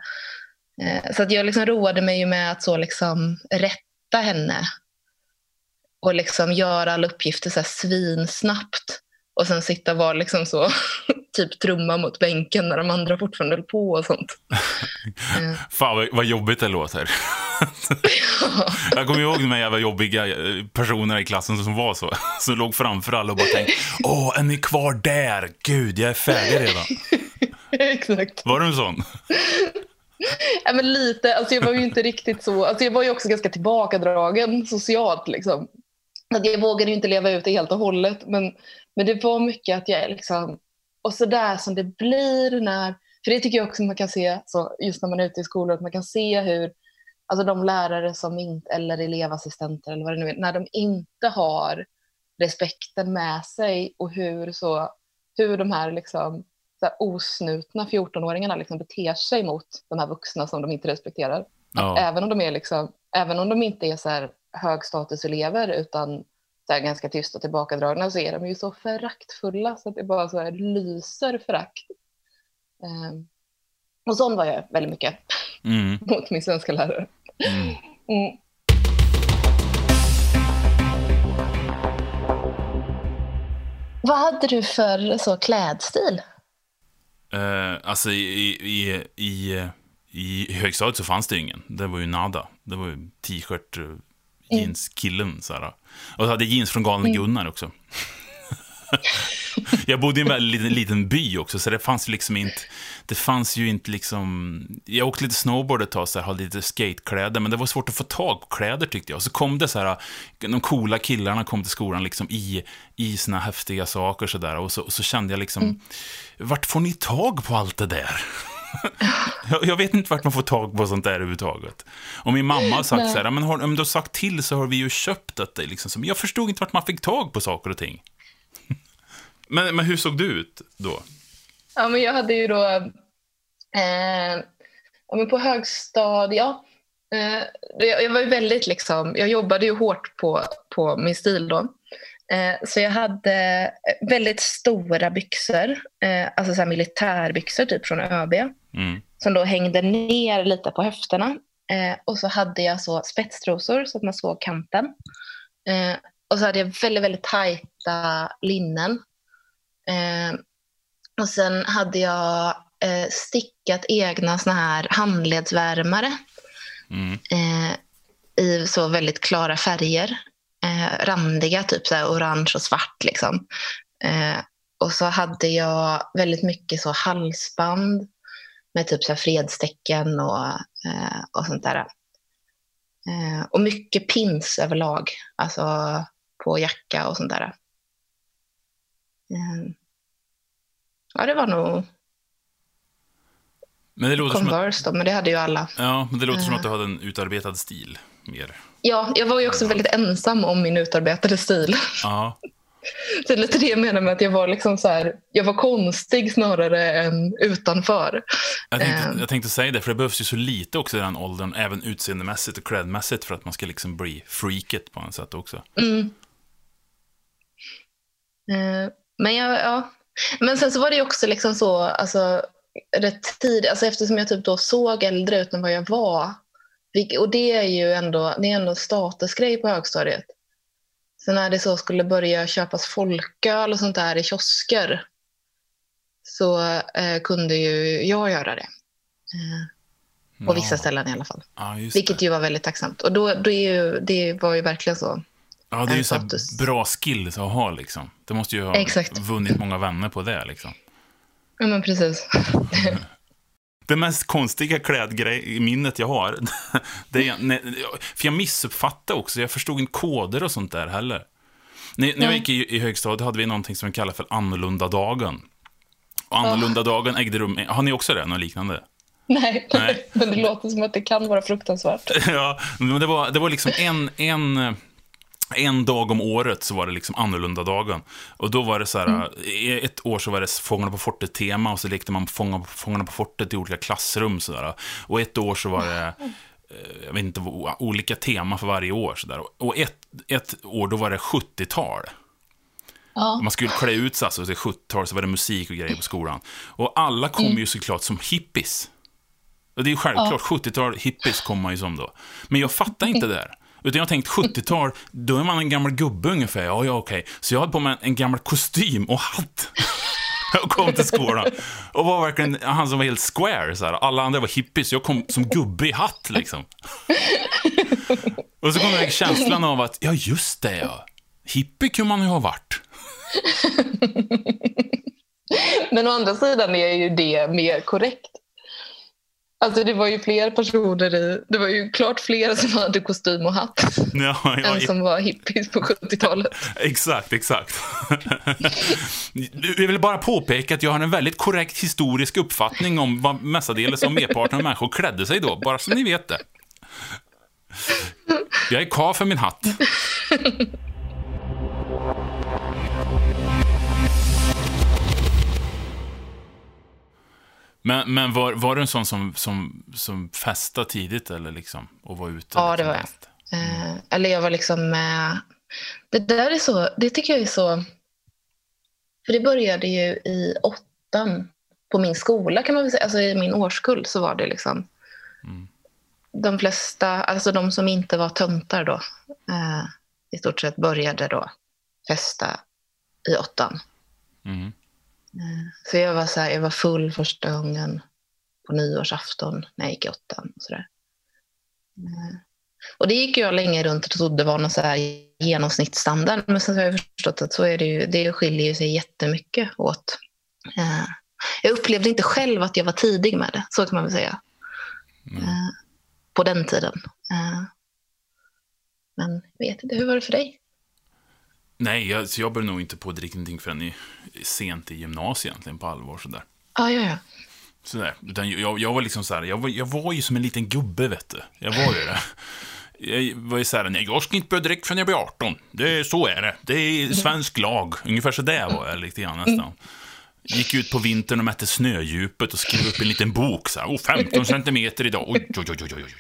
Eh, så att jag liksom roade mig ju med att så liksom rätta henne och liksom göra alla uppgifter så här svinsnabbt. Och sen sitta och vara liksom så, typ trumma mot bänken när de andra fortfarande höll på och sånt. Fan vad, vad jobbigt det låter. jag kommer ihåg de här jävla jobbiga eh, personerna i klassen som var så. Som låg framför alla och bara tänkte, åh, är ni kvar där? Gud, jag är färdig redan. Exakt. Var du en sån? Ja, men lite. Alltså, jag var ju inte riktigt så. Alltså, jag var ju också ganska tillbakadragen socialt. Liksom. Jag vågade inte leva ut det helt och hållet. Men, men det var mycket att jag liksom... Och så där som det blir när... För det tycker jag också man kan se, så just när man är ute i skolor, att man kan se hur alltså de lärare som inte, eller elevassistenter eller vad det nu är, när de inte har respekten med sig och hur, så, hur de här liksom så här osnutna 14-åringarna liksom beter sig mot de här vuxna som de inte respekterar. Ja. Även, om de är liksom, även om de inte är så här högstatuselever utan så här ganska tysta och tillbakadragna så är de ju så föraktfulla så att det bara så här lyser förakt. Um, och sån var jag väldigt mycket Mm. mot min svenska lärare. Mm. Mm. Vad hade du för så, klädstil? Eh, alltså i, i, i, i högstadiet så fanns det ingen. Det var ju nada. Det var ju t-shirt, eh, jeans-killen. Så här. Och jag hade jeans från galne Gunnar också. jag bodde i en väldigt liten, liten by också, så det fanns ju liksom inte... Det fanns ju inte liksom... Jag åkte lite snowboard ett tag, så här, hade lite skatekläder, men det var svårt att få tag på kläder tyckte jag. Och så kom det så här, de coola killarna kom till skolan liksom i, i såna häftiga saker så där. Och så, och så kände jag liksom, vart får ni tag på allt det där? Jag, vet inte vart man får tag på sånt där överhuvudtaget. Och min mamma har sagt Nej. så här, men har, om du har sagt till så har vi ju köpt detta. Liksom. Jag förstod inte vart man fick tag på saker och ting. men, men hur såg du ut då? Ja, men jag hade ju då... Eh, ja, men på högstadiet... Ja, eh, jag, jag var ju väldigt liksom... Jag jobbade ju hårt på, på min stil då. Eh, så jag hade väldigt stora byxor. Eh, alltså så militärbyxor typ från ÖB. Mm. Som då hängde ner lite på höfterna. Eh, och så hade jag så spetstrosor så att man såg kanten. Eh, och så hade jag väldigt, väldigt tajta linnen. Eh, och sen hade jag eh, stickat egna såna här handledsvärmare Mm. eh, i så väldigt klara färger. Eh, randiga, typ så orange och svart. Liksom. Eh, och så hade jag väldigt mycket så halsband med typ så fredstecken och, eh, och sånt där. Eh, och mycket pins överlag, alltså på jacka och sånt där. Eh, ja, det var nog Men det låter som att, Converse då, men det hade ju alla. ja, men det låter som Eh. att du hade en utarbetad stil. Mer. Ja, jag var ju också väldigt ensam om min utarbetade stil. Ja. Det är lite det jag menar med att jag var, liksom så här, jag var konstig snarare än utanför. Jag tänkte, Eh. jag tänkte säga det, för det behövs ju så lite också i den åldern, även utseendemässigt och credmässigt, för att man ska liksom bli freaket på något sätt också. Mm. Eh, Men, jag, ja. Men sen så var det ju också liksom så, alltså, rätt tid, alltså eftersom jag typ då såg äldre ut än vad jag var. Och det är ju ändå, det är ändå en statusgrej på högstadiet. Så när det så skulle börja köpas folköl och sånt där i kiosker så eh, kunde ju jag göra det. Eh, på vissa ställen i alla fall. Ja, Vilket ju var väldigt tacksamt. Och då, då är ju, det var ju verkligen så. Ja, det är ju så bra skills att ha liksom. Det måste ju ha Exakt. vunnit många vänner på det liksom. Ja, men precis. Det mest konstiga klädminnet jag har, det är, nej, för jag missuppfattade också, jag förstod inte koder och sånt där heller. När, när jag gick i, i högstadiet hade vi någonting som vi kallar för annorlunda-dagen. Och annorlunda-dagen ägde rum, har ni också det, något liknande? Nej, Nej. men det låter som att det kan vara fruktansvärt. ja, men det var, det var liksom en, en, en dag om året så var det liksom annorlunda dagen. Och då var det så här, i ett år så var det Fångarna på fortet-tema och så lekte man Fångarna på, Fångarna på fortet i olika klassrum. Så där. Och ett år så var det, eh, jag vet inte, olika tema för varje år. Så där. Och ett, ett år då var det 70-tal. Ja. Man skulle klä ut sig, alltså till 70-tal så var det musik och grejer på skolan. Och alla kom ju såklart som hippies. Och det är ju självklart, 70-tal hippies kom man ju som då. Men jag fattar inte det där. Utan jag har tänkt 70-tal, då är man en gammal gubbe ungefär. Ja, ja, okej. Så jag hade på mig en gammal kostym och hatt. Jag kom till skolan och var verkligen han som var helt square. Så här. Alla andra var hippies, jag kom som gubbe i hatt liksom. Och så kom jag känslan av att, ja just det ja. Hippie kunde man ju ha varit. Men å andra sidan är ju det mer korrekt. Alltså det var ju fler personer i, det var ju klart fler som hade kostym och hatt Ja, ja, än som var hippies på 70-talet. Exakt, exakt. Jag vill bara påpeka att jag har en väldigt korrekt historisk uppfattning om vad mestadels om merparten av människor klädde sig då, bara så ni vet det. Jag är karl för min hatt. Men, men var, var du en sån som, som, som festade tidigt eller liksom, och var ute? Ja, liksom det var jag. Eh, eller jag var liksom med. Det där är så, det tycker jag är så. För det började ju i åttan på min skola kan man väl säga. Alltså i min årskull så var det liksom. Mm. De flesta, alltså de som inte var töntar då. Eh, I stort sett började då festa i åttan. Mm. Så jag var, så här, jag var full första gången på nyårsafton när jag gick i åttan. Och, så där. Eh, och det gick jag länge runt och trodde var någon så här genomsnittsstandard. Men sen har jag förstått att så är det, ju, det skiljer ju sig jättemycket åt. Eh, Jag upplevde inte själv att jag var tidig med det, så kan man väl säga. Mm. Eh, På den tiden. Men jag vet inte, hur var det för dig? Nej, jag, så jag började nog inte på att dricka någonting förrän i, sent i gymnasiet egentligen, på allvar sådär. Ja, ja, ja. Sådär. Utan jag, jag var liksom såhär, jag var, jag var ju som en liten gubbe, vet du. Jag var ju det. Jag var ju såhär, nej, jag ska inte börja dricka förrän jag blir 18. Det, så är det. Det är svensk lag. Ungefär så där var jag lite grann nästan. Gick ut på vintern och mätte snödjupet och skrev upp en liten bok så här. Oh, 15 centimeter idag. Oj, oj, oj, oj, oj.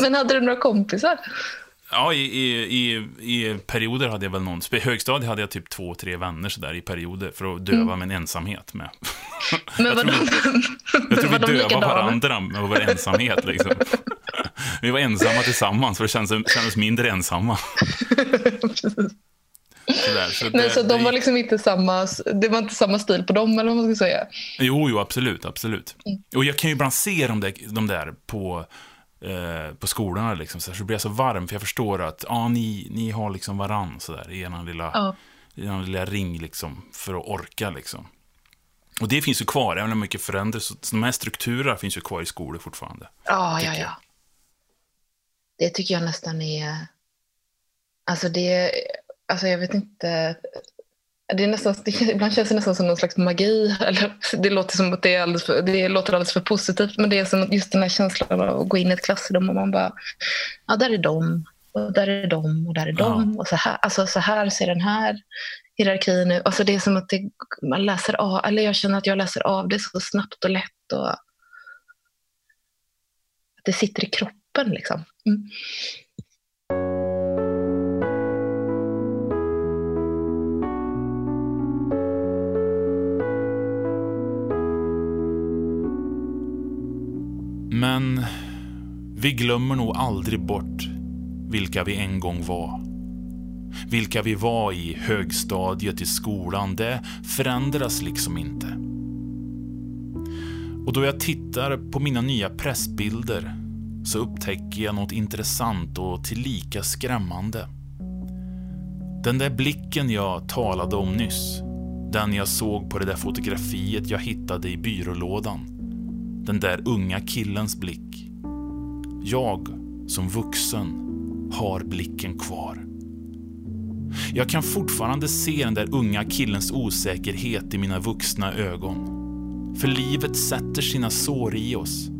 Men hade du några kompisar? Ja, i, i, i, perioder hade jag väl någon. I högstadiet hade jag typ två, tre vänner så där i perioder för att döva min ensamhet med. Men var de, Jag tror vi de dövade varandra med vår ensamhet liksom. Vi var ensamma tillsammans för det kändes, kändes mindre ensamma. Sådär, så Nej, det- så det de var gick- liksom inte samma, det var inte samma stil på dem eller vad man ska säga. Jo, jo, absolut, absolut. Mm. Och jag kan ju ibland se de där, de där på, eh, på skolorna, liksom, så, här, så blir jag så varm, för jag förstår att ja, ni, ni har liksom varann så där, i ena lilla, Ja. i lilla ring, liksom, för att orka. Liksom. Och det finns ju kvar, även om mycket förändras, så de här strukturerna finns ju kvar i skolor fortfarande. Ja, ja, jag. ja. Det tycker jag nästan är... Alltså det... Alltså jag vet inte... Det är nästan, det, ibland känns det nästan som någon slags magi. Eller, det låter som att det, är alldeles för, det låter alldeles för positivt. Men det är som just den här känslan av att gå in i ett klassrum och man bara... Ja, där är de. Och där är de. Och där är de. Och så här, alltså, så här ser den här hierarkin ut. Alltså det är som att det, man läser av... Eller jag känner att jag läser av det så snabbt och lätt. Och, att det sitter i kroppen liksom. Mm. Men vi glömmer nog aldrig bort vilka vi en gång var. Vilka vi var i högstadiet i skolan, det förändras liksom inte. Och då jag tittar på mina nya pressbilder så upptäcker jag något intressant och tillika skrämmande. Den där blicken jag talade om nyss, den jag såg på det där fotografiet jag hittade i byrålådan. Den där unga killens blick. Jag, som vuxen, har blicken kvar. Jag kan fortfarande se den där unga killens osäkerhet i mina vuxna ögon. För livet sätter sina sår i oss.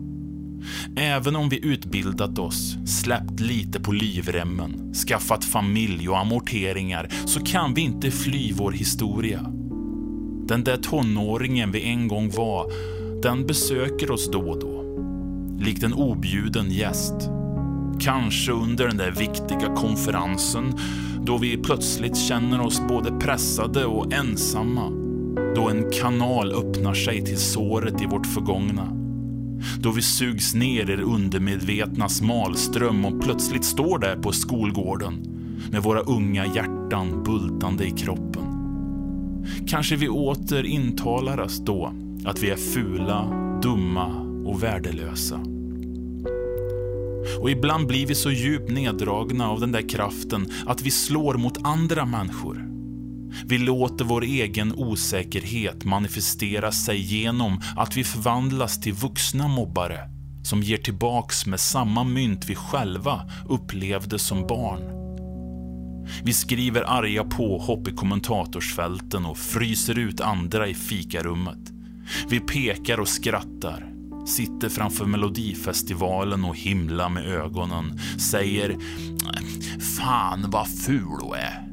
Även om vi utbildat oss, släppt lite på livremmen, skaffat familj och amorteringar så kan vi inte fly vår historia. Den där tonåringen vi en gång var, den besöker oss då och då. Likt en objuden gäst. Kanske under den där viktiga konferensen då vi plötsligt känner oss både pressade och ensamma. Då en kanal öppnar sig till såret i vårt förgångna. Då vi sugs ner i det undermedvetna smalström och plötsligt står där på skolgården med våra unga hjärtan bultande i kroppen. Kanske vi åter intalar oss då att vi är fula, dumma och värdelösa. Och ibland blir vi så djupt neddragna av den där kraften att vi slår mot andra människor. Vi låter vår egen osäkerhet manifestera sig genom att vi förvandlas till vuxna mobbare som ger tillbaks med samma mynt vi själva upplevde som barn. Vi skriver arga påhopp i kommentatorsfälten och fryser ut andra i fikarummet. Vi pekar och skrattar, sitter framför Melodifestivalen och himlar med ögonen, säger “Fan vad ful du är”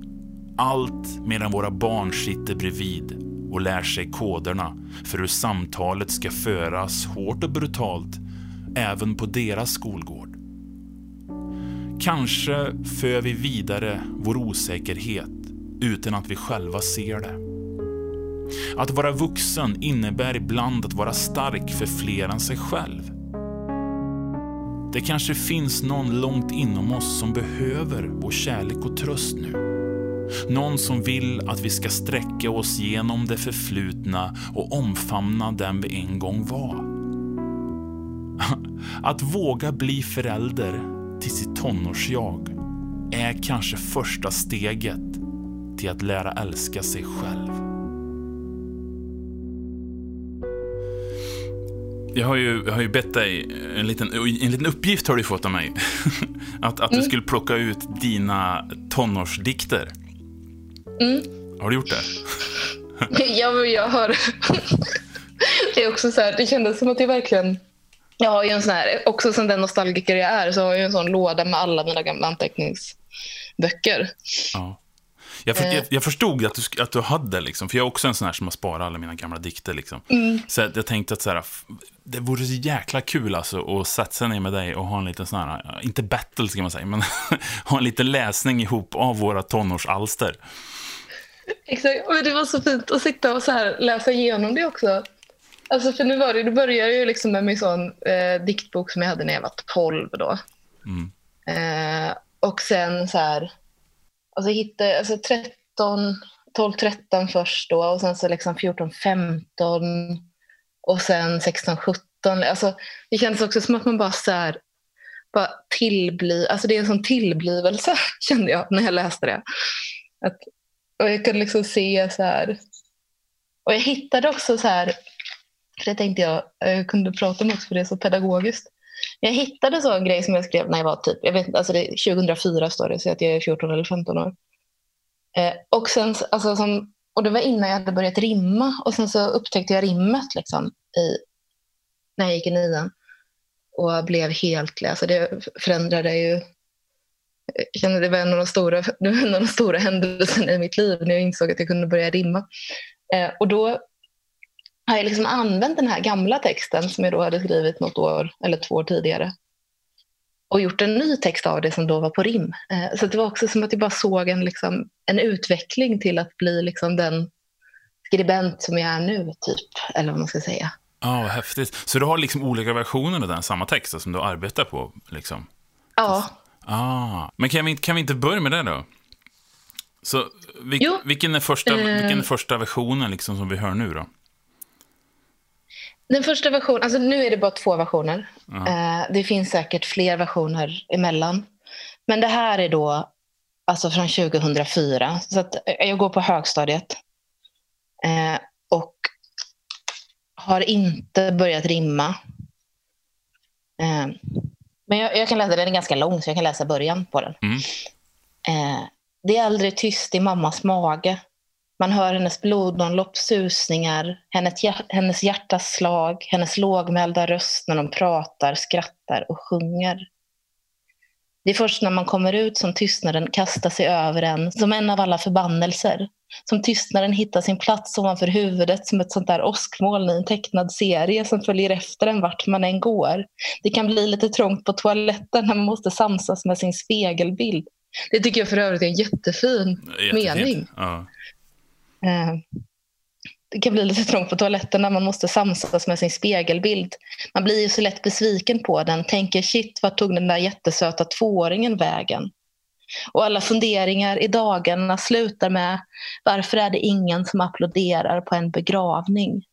Allt medan våra barn sitter bredvid och lär sig koderna för hur samtalet ska föras hårt och brutalt även på deras skolgård. Kanske för vi vidare vår osäkerhet utan att vi själva ser det. Att vara vuxen innebär ibland att vara stark för fler än sig själv. Det kanske finns någon långt inom oss som behöver vår kärlek och tröst nu. Någon som vill att vi ska sträcka oss genom det förflutna och omfamna den vi en gång var. Att våga bli förälder till sitt tonårsjag är kanske första steget till att lära älska sig själv. Jag har ju, jag har ju bett dig, en liten, en liten uppgift har du fått av mig. att att mm. du skulle plocka ut dina tonårsdikter. Mm. Har du gjort det? ja, men jag har... det är också så här, det kändes som att jag verkligen... Jag har ju en sån här, också som den nostalgiker jag är, så har jag en sån låda med alla mina gamla anteckningsböcker. Ja. Jag, för, jag, eh. jag, förstod att du, att du hade, liksom, för jag är också en sån här som har sparat alla mina gamla dikter. Liksom. Mm. Så jag tänkte att så här, det vore så jäkla kul alltså, att sätta sig ner med dig och ha en liten sån här, inte battle ska man säga, men ha en liten läsning ihop av våra tonårsalster. Exakt, men det var så fint att sitta och så här läsa igenom det också. Alltså för nu var det, det började ju liksom med min sån eh, diktbok som jag hade när jag var 12 då. Mm. Eh, och sen så här, alltså hittade alltså 13, 12, 13 först då och sen så liksom 14, 15 och sen 16, 17. Alltså det kändes också som att man bara så här, bara tillbli, alltså det är en sån tillblivelse kände jag när jag läste det. Att och jag kunde liksom se så här. Och jag hittade också så här, det tänkte jag, jag kunde prata om också för det är så pedagogiskt. Jag hittade så en grej som jag skrev när jag var typ, jag vet alltså det, 2004 står det, så att jag är 14 eller 15 år. Eh, och, sen, alltså, som, och det var innan jag hade börjat rimma och sen så upptäckte jag rimmet liksom, i, när jag gick i nian. Och blev helt, alltså det förändrade ju jag kände det var en av de stora, det var en av de stora händelserna i mitt liv när jag insåg att jag kunde börja rimma. Eh, och då har jag liksom använt den här gamla texten som jag då hade skrivit något år eller två år tidigare och gjort en ny text av det som då var på rim. Eh, så det var också som att jag bara såg en, liksom, en utveckling till att bli liksom den skribent som jag är nu, typ. Eller vad man ska säga. Ja, oh, häftigt. Så du har liksom olika versioner av den samma text som du arbetar på? Liksom. Ja, Ah, men kan vi, kan vi inte börja med det då? Så vil, vilken, är första, vilken är första versionen liksom som vi hör nu då? Den första versionen, alltså nu är det bara två versioner. Uh. Uh, det finns säkert fler versioner emellan. Men det här är då alltså från 2004. Så att jag går på högstadiet. Uh, och har inte börjat rimma. Men jag, jag, kan läsa, den är ganska lång så jag kan läsa början på den. Mm. Eh, det är aldrig tyst i mammas mage. Man hör hennes blodomlopp, susningar, hennes, hennes hjärtas slag, hennes lågmälda röst när de pratar, skrattar och sjunger. Det är först när man kommer ut som tystnaden kastar sig över en som en av alla förbannelser. Som tystnaden hittar sin plats ovanför huvudet som ett sånt där åskmoln i en tecknad serie som följer efter en vart man än går. Det kan bli lite trångt på toaletten när man måste samsas med sin spegelbild. Det tycker jag för övrigt är en jättefin Jättefint. mening. Ja. Eh, det kan bli lite trångt på toaletten när man måste samsas med sin spegelbild. Man blir ju så lätt besviken på den, tänker shit, vart tog den där jättesöta tvååringen vägen? Och alla funderingar i dagarna slutar med varför är det ingen som applåderar på en begravning?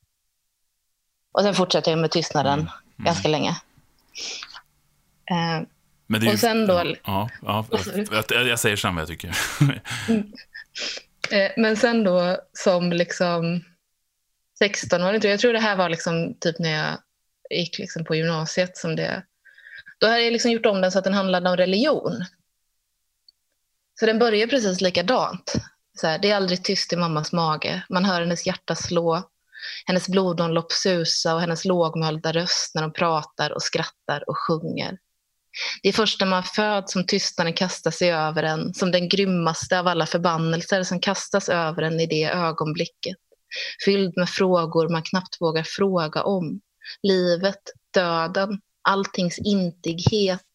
Och sen fortsätter jag med tystnaden mm. Mm. ganska länge. Uh, Men det är ju, Och sen då- Ja, ja, jag, jag, jag säger samma jag tycker. Eh, Men sen då som liksom 16-åring, jag tror det här var liksom typ när jag gick liksom på gymnasiet som det... Då hade jag liksom gjort om den så att den handlade om religion. Så den börjar precis likadant. Så här, det är aldrig tyst i mammas mage. Man hör hennes hjärta slå, hennes blodomlopp susa och hennes lågmälda röst när de pratar och skrattar och sjunger. Det är först när man föds som tystnaden kastar sig över en, som den grymmaste av alla förbannelser som kastas över en i det ögonblicket. Fylld med frågor man knappt vågar fråga om. Livet, döden, alltings intighet.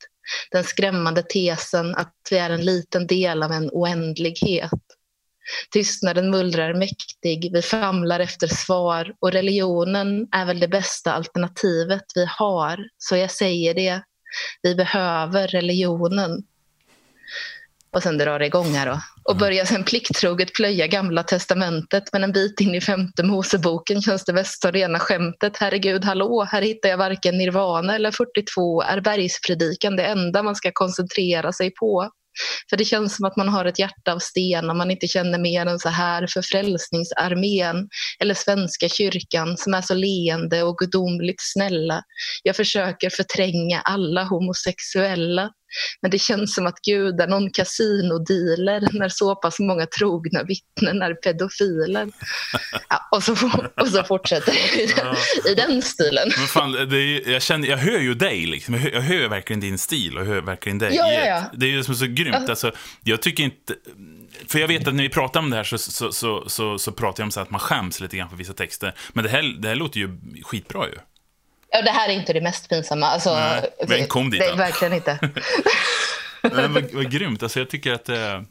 Den skrämmande tesen att vi är en liten del av en oändlighet. Tystnaden mullrar mäktig, vi famlar efter svar och religionen är väl det bästa alternativet vi har, så jag säger det. Vi behöver religionen. Och sen drar det igång här då. Och börjar sen plikttroget plöja gamla testamentet men en bit in i femte Moseboken känns det bäst som rena skämtet. Herregud, hallå, här hittar jag varken nirvana eller 42. Är bergspredikan det enda man ska koncentrera sig på? För det känns som att man har ett hjärta av sten om man inte känner mer än så här för Frälsningsarmén eller Svenska kyrkan som är så leende och gudomligt snälla. Jag försöker förtränga alla homosexuella. Men det känns som att Gud är någon kasinodealer när så pass många trogna vittnen är pedofiler. Ja, och, så, och så fortsätter det i den, i den stilen. Men fan, det är, jag, känner, jag hör ju dig, liksom. jag, hör, jag hör verkligen din stil och hör verkligen dig. Ja, ja, ja. Det är ju som så grymt. Alltså, jag tycker inte... För jag vet att när vi pratar om det här så, så, så, så, så pratar jag om så att man skäms lite grann för vissa texter. Men det här, det här låter ju skitbra ju. Ja, det här är inte det mest pinsamma. Alltså, Nej, men kom dit det, verkligen inte. Nej, vad, vad grymt. Alltså, jag tycker att det...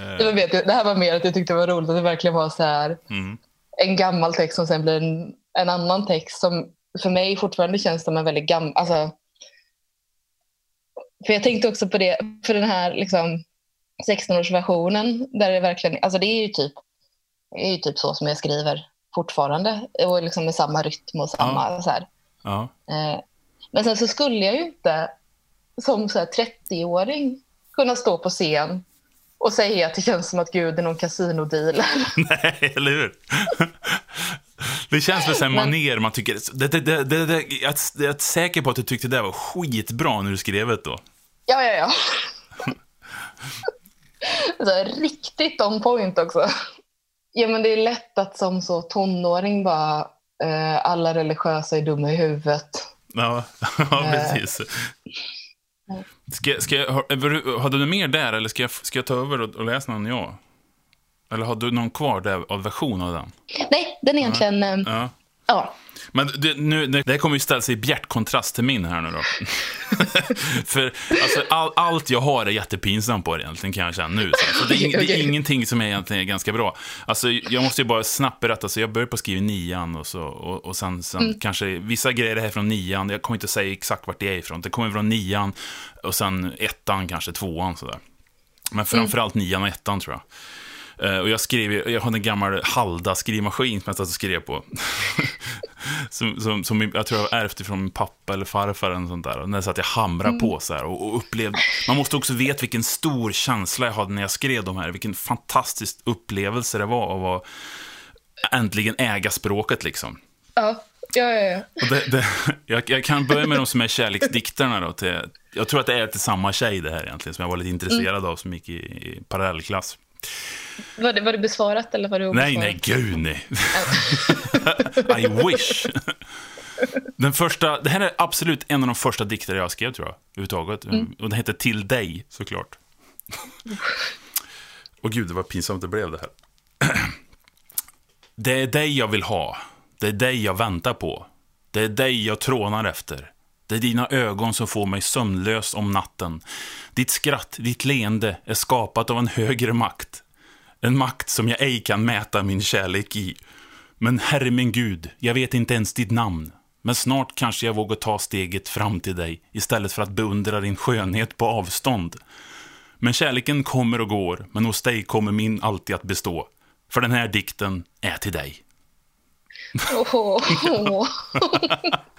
Eh, var, vet det här var mer att jag tyckte det var roligt att det verkligen var så här mm. en gammal text som sen blir en, en annan text som för mig fortfarande känns som en väldigt gammal... Alltså, för jag tänkte också på det, för den här liksom 16-årsversionen där det verkligen, alltså det är ju typ, är ju typ så som jag skriver fortfarande och liksom med samma rytm och samma så här. Ja. Eh, Men sen så skulle jag ju inte som så här 30-åring kunna stå på scen och säga att det känns som att Gud är någon kasinodealer. Nej, eller hur? Det känns väl som maner man tycker... Det, det, det, det, det, jag, är- säker på att du tyckte det var skitbra när du skrev det då. Ja, ja, ja. så riktigt on point också. Ja, men det är lätt att som så tonåring bara alla religiösa är dumma i huvudet. Ja, ja precis. Ska, ska jag, har, hade du mer där, eller ska jag, ska jag ta över och, och läsa någon jag? Eller har du någon kvar där, av version av den? Nej, den är egentligen... eh, Ja. Ja. Men det, nu, det det här kommer ju ställa sig i bjärt kontrast till min här nu då. För alltså, all, allt jag har är jättepinsamt på det egentligen, kan jag känna nu. Så, så det, är, det är ingenting som är egentligen är ganska bra. Alltså, jag måste ju bara snabbt berätta, så jag började på att skriva nian och, så, och, och sen, sen Mm. kanske vissa grejer är från nian, jag kommer inte säga exakt vart det är ifrån. Det kommer från nian och sen ettan, kanske tvåan sådär. Men framförallt nian och ettan tror jag. Eh, och jag skrev, jag hade en gammal Halda-skrivmaskin som jag satt och skrev på. som, som, som jag tror jag har ärvt ifrån min pappa eller farfar eller sånt där. Och när jag satt jag hamrade på så här och, och upplevde. Man måste också veta vilken stor känsla jag hade när jag skrev de här. Vilken fantastisk upplevelse det var av att äntligen äga språket liksom. Ja, ja, ja. ja. Det, det, jag, jag kan börja med de som är kärleksdikterna då. Till, jag tror att det är till samma tjej det här egentligen, som jag var lite intresserad av, som gick i, i parallellklass. Var, det, var det besvarat eller var det obesvarat? Nej, nej, gud nej. I wish. Den första, det här är absolut en av de första dikter jag skrev, tror jag, överhuvudtaget. Och den heter Till dig, såklart. Och gud, var pinsamt det blev det här. Det är dig jag vill ha. Det är dig jag väntar på. Det är dig jag trånar efter. Det är dina ögon som får mig sömnlös om natten. Ditt skratt, ditt leende är skapat av en högre makt. En makt som jag ej kan mäta min kärlek i. Men herre min Gud, jag vet inte ens ditt namn. Men snart kanske jag vågar ta steget fram till dig istället för att beundra din skönhet på avstånd. Men kärleken kommer och går, men hos dig kommer min alltid att bestå. För den här dikten är till dig. Åh,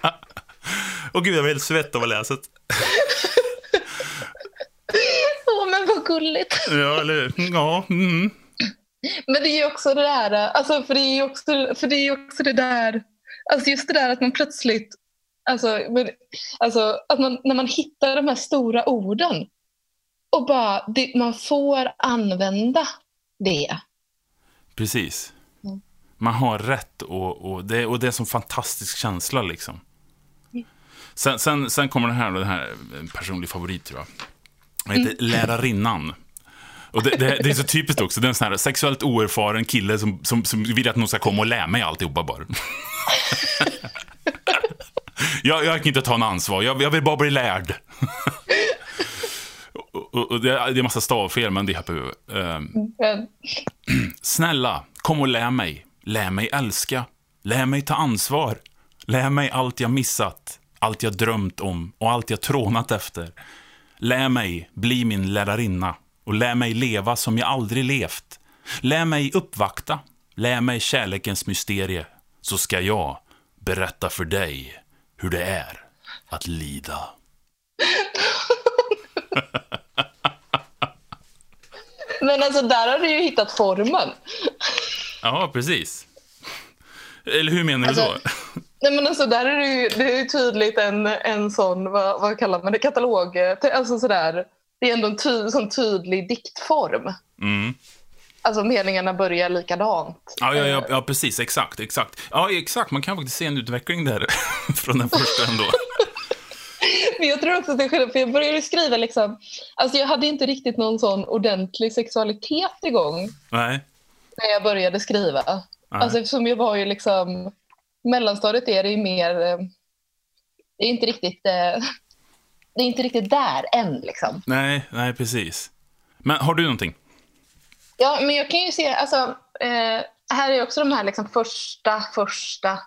åh. Åh gud, jag var helt svett av att läsa det. gulligt. Ja, eller Ja, mm. Men det är ju också det där, alltså, för det är ju också, för det, är också det där, alltså just det där att man plötsligt, alltså, men, alltså att man, när man hittar de här stora orden och bara, det, man får använda det. Precis. Mm. Man har rätt och, och, det, och det är en sån fantastisk känsla liksom. Sen, sen, sen kommer den här, den här en personlig favorit tror jag. Den heter Lärarinnan. Och det, det, det är så typiskt också, det är en sån här sexuellt oerfaren kille som, som, som vill att någon ska komma och lära mig alltihopa bara. jag, jag kan inte ta en ansvar, jag, jag vill bara bli lärd. och, och, och det, är- är massa stavfel, men det hoppar vi över. Ehm, Men, Snälla, kom och lär mig. Lär mig älska. Lär mig ta ansvar. Lär mig allt jag missat, allt jag drömt om och allt jag trånat efter. Lär mig bli min lärarinna och lär mig leva som jag aldrig levt. Lär mig uppvakta. Lär mig kärlekens mysterie, så ska jag berätta för dig hur det är att lida. men alltså där har du ju hittat formen. Ja, precis. Eller hur menar du Alltså, då? Nej men alltså där är det ju, det är ju tydligt en, en sån, vad, vad kallar man det, katalog, alltså sådär. Det är ändå en ty, sån tydlig diktform. Mm. Alltså meningarna börjar likadant. Ja, ja, ja, ja, precis. Exakt, exakt. Ja, exakt. Man kan faktiskt se en utveckling där från den första ändå. Men jag tror också att det är skillnad, för jag började skriva liksom, alltså jag hade inte riktigt någon sån ordentlig sexualitet igång Nej. när jag började skriva. Nej. Alltså eftersom jag var ju liksom, mellanstadiet är det ju mer, eh, det är inte riktigt, eh, det är inte riktigt där än liksom. nej, nej, precis. Men har du någonting? Ja, men jag kan ju se, alltså, eh, här är också de här liksom första, första.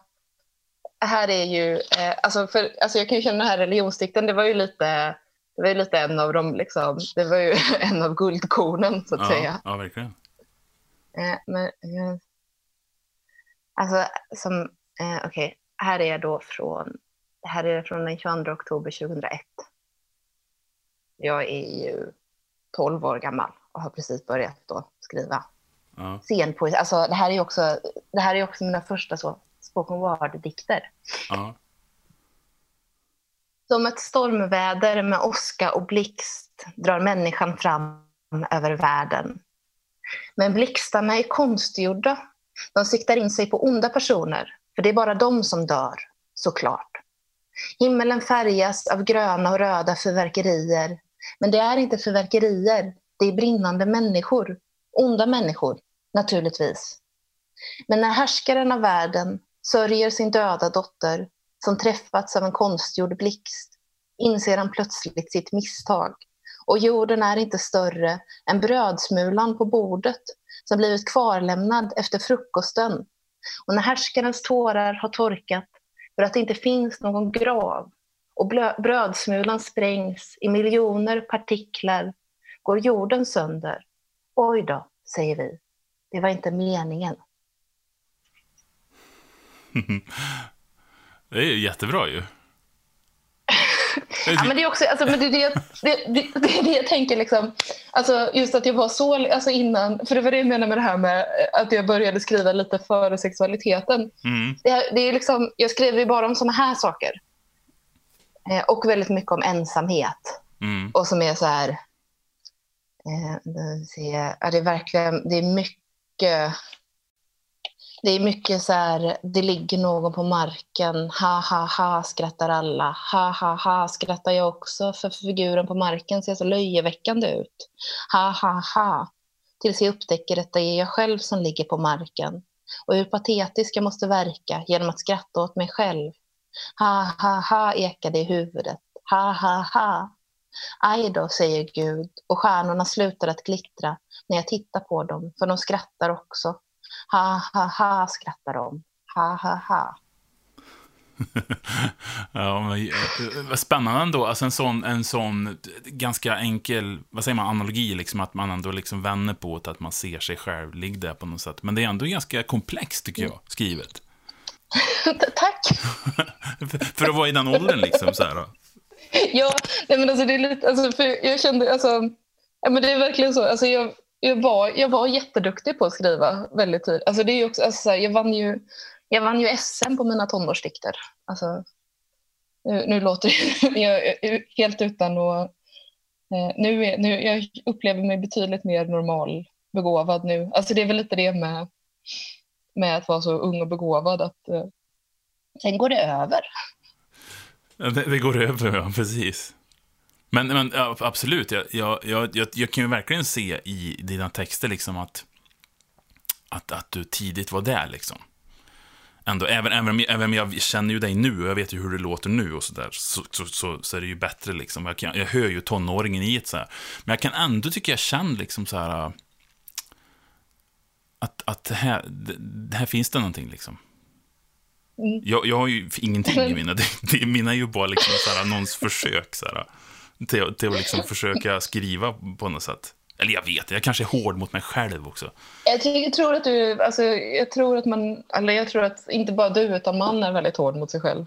Här är ju, eh, alltså, för, alltså jag kan ju känna den här religionsdikten, det var ju lite, det var ju lite en av dem, liksom, det var ju en av guldkornen så att Ja, säga. ja verkligen. Eh, men, eh, alltså, som, eh, okej, här är jag då från, här är det från den 22 oktober 2001. Jag är ju 12 år gammal och har precis börjat då skriva Ja. scenpoesi. Alltså, det här är också, det här är också mina första så, spoken word-dikter. Ja. Som ett stormväder med åska och blixt drar människan fram över världen. Men blixtarna är konstgjorda. De siktar in sig på onda personer, för det är bara de som dör, såklart. Himmelen färgas av gröna och röda fyrverkerier. Men det är inte fyrverkerier, det är brinnande människor. Onda människor, naturligtvis. Men när härskaren av världen sörjer sin döda dotter som träffats av en konstgjord blixt inser han plötsligt sitt misstag. Och jorden är inte större än brödsmulan på bordet som blivit kvarlämnad efter frukosten. Och när härskarens tårar har torkat för att det inte finns någon grav och brödsmulan sprängs i miljoner partiklar går jorden sönder. Oj då, säger vi. Det var inte meningen. Det är ju jättebra ju. Ja, men det är också, alltså, men det, det, det, det, det det jag tänker liksom, alltså just att jag var så, alltså innan, för det var det jag menade med det här med att jag började skriva lite före sexualiteten. Mm. Det, det är liksom, jag skriver ju bara om såna här saker. Eh, och väldigt mycket om ensamhet. Mm. Och som är så här, eh, jag- ja, det är verkligen, det är mycket, det är mycket så här, det ligger någon på marken, ha ha ha skrattar alla, ha ha ha skrattar jag också för figuren på marken ser så löjeväckande ut, ha ha ha, tills jag upptäcker att det är jag själv som ligger på marken och hur patetisk jag måste verka genom att skratta åt mig själv. Ha ha ha ekade i huvudet, ha ha ha. Aj då, säger Gud, och stjärnorna slutar att glittra när jag tittar på dem, för de skrattar också. Ha, ha, ha, skrattar de. Ha, ha, ha. Ja, men, eh, vad spännande ändå. Alltså en sån, en sån ganska enkel, vad säger man, analogi, liksom att man ändå liksom vänder på det, att man ser sig själv ligga där på något sätt. Men det är ändå ganska komplext, tycker jag, skrivet. Tack! För, för att vara i den åldern, liksom, så här. då. Ja, nej men alltså det är lite, alltså för jag kände, alltså, Ja, men det är verkligen så. Alltså jag, jag, var, jag var jätteduktig på att skriva väldigt tidigt. Alltså det är också, alltså jag, vann ju, jag vann ju SM på mina tonårsdikter. Alltså, nu, nu låter det jag, helt utan att... Eh, nu, är, nu, jag upplever mig betydligt mer normal begåvad nu. Alltså det är väl lite det med, med att vara så ung och begåvad. Att, eh, sen går det över. Det, det går över, ja, precis. Men, men absolut, jag, jag, jag, jag, kan ju verkligen se i dina texter liksom att, att, att du tidigt var där. Liksom. Ändå, även, även, om, även om jag känner ju dig nu och jag vet ju hur det låter nu och sådär, så, så, så, så, är det ju bättre. Liksom. Jag, kan, jag hör ju tonåringen i ett så här. Men jag kan ändå tycka jag känner liksom så här att, att det, här, här finns det någonting. Liksom. Mm. Jag, jag har ju ingenting i mina. Det, det, mina är ju bara liksom så här, någons försök så här, till, till att liksom försöka skriva på något sätt. Eller jag vet, jag kanske är hård mot mig själv också. Jag, jag tror att du, alltså, jag tror att man, eller jag tror att inte bara du utan man är väldigt hård mot sig själv.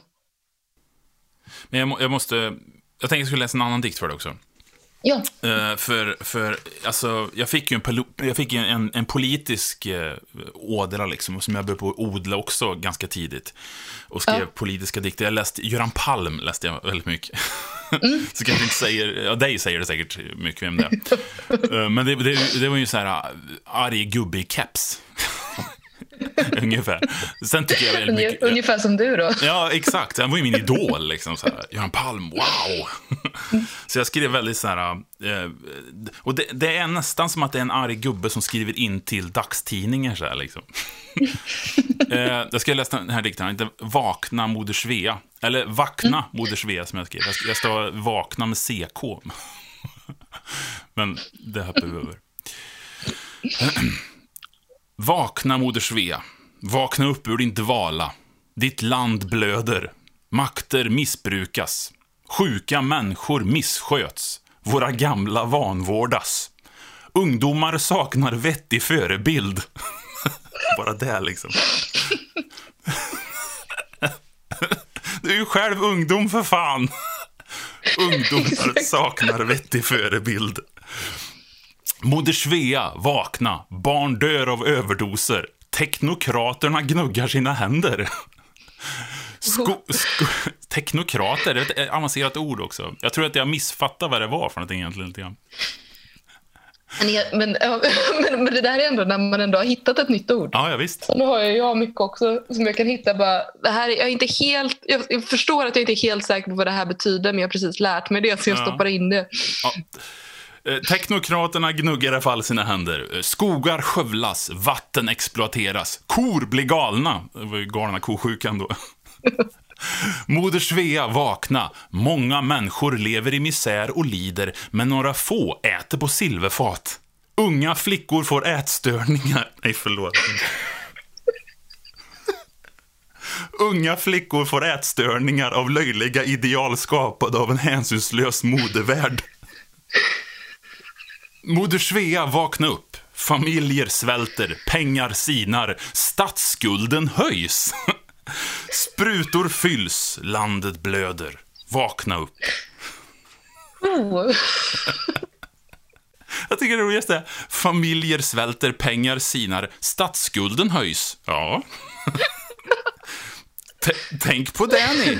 Men jag, jag måste, jag tänkte att jag skulle läsa en annan dikt för dig också. Ja. Uh, för, för alltså, jag fick ju en, jag fick en, en politisk uh, ådra liksom, som jag började på odla också ganska tidigt. Och skrev ja. politiska dikter. Jag läste, Göran Palm läste jag väldigt mycket. Mm. så kanske inte säger, ja, dig säger det säkert mycket vem det är. uh, men det, det, det, var ju så här, arg gubbe i keps. Ungefär. Sen tycker jag väldigt mycket... Ungefär som du då. Ja, exakt. Han var ju min idol. Liksom, så här. Göran Palm, wow! så jag skrev väldigt så här... Eh, och det, det, är nästan som att det är en arg gubbe som skriver in till dagstidningar. Så här, liksom. eh, jag ska läsa den här dikten. inte Vakna Moder Svea. Eller Vakna mm. Moder Svea, som jag skrev. Jag ska vakna med CK. Men det hoppar vi över. Vakna, moder Svea. Vakna upp ur din dvala. Ditt land blöder. Makter missbrukas. Sjuka människor missköts. Våra gamla vanvårdas. Ungdomar saknar vettig förebild. Bara det liksom. Du är ju själv ungdom för fan. Ungdomar saknar vettig förebild. Moder Svea, vakna. Barn dör av överdoser. Teknokraterna gnuggar sina händer. Sko, sko, teknokrater, det är ett avancerat ord också. Jag tror att jag missfattar vad det var för någonting egentligen. Lite grann. Men, men, men, det där är ändå när man ändå har hittat ett nytt ord. Ja, ja visst. Nu har jag, jag mycket också som jag kan hitta. Bara, det här, jag, är inte helt, jag förstår att jag inte är helt säker på vad det här betyder, men jag har precis lärt mig det, så jag ja. stoppar in det. Ja. Eh, Teknokraterna gnuggar i alla fall sina händer. Eh, skogar skövlas, vatten exploateras, kor blir galna. Det var ju galna kosjukan då. Moder Svea, vakna. Många människor lever i misär och lider, men några få äter på silverfat. Unga flickor får ätstörningar. Nej, förlåt. Unga flickor får ätstörningar av löjliga ideal skapade av en hänsynslös modevärld. Moder Svea, vakna upp. Familjer svälter, pengar sinar, statsskulden höjs. Sprutor fylls, landet blöder. Vakna upp. Oh. Jag tycker det roligaste är familjer svälter, pengar sinar, statsskulden höjs. Ja. Tänk på det ni.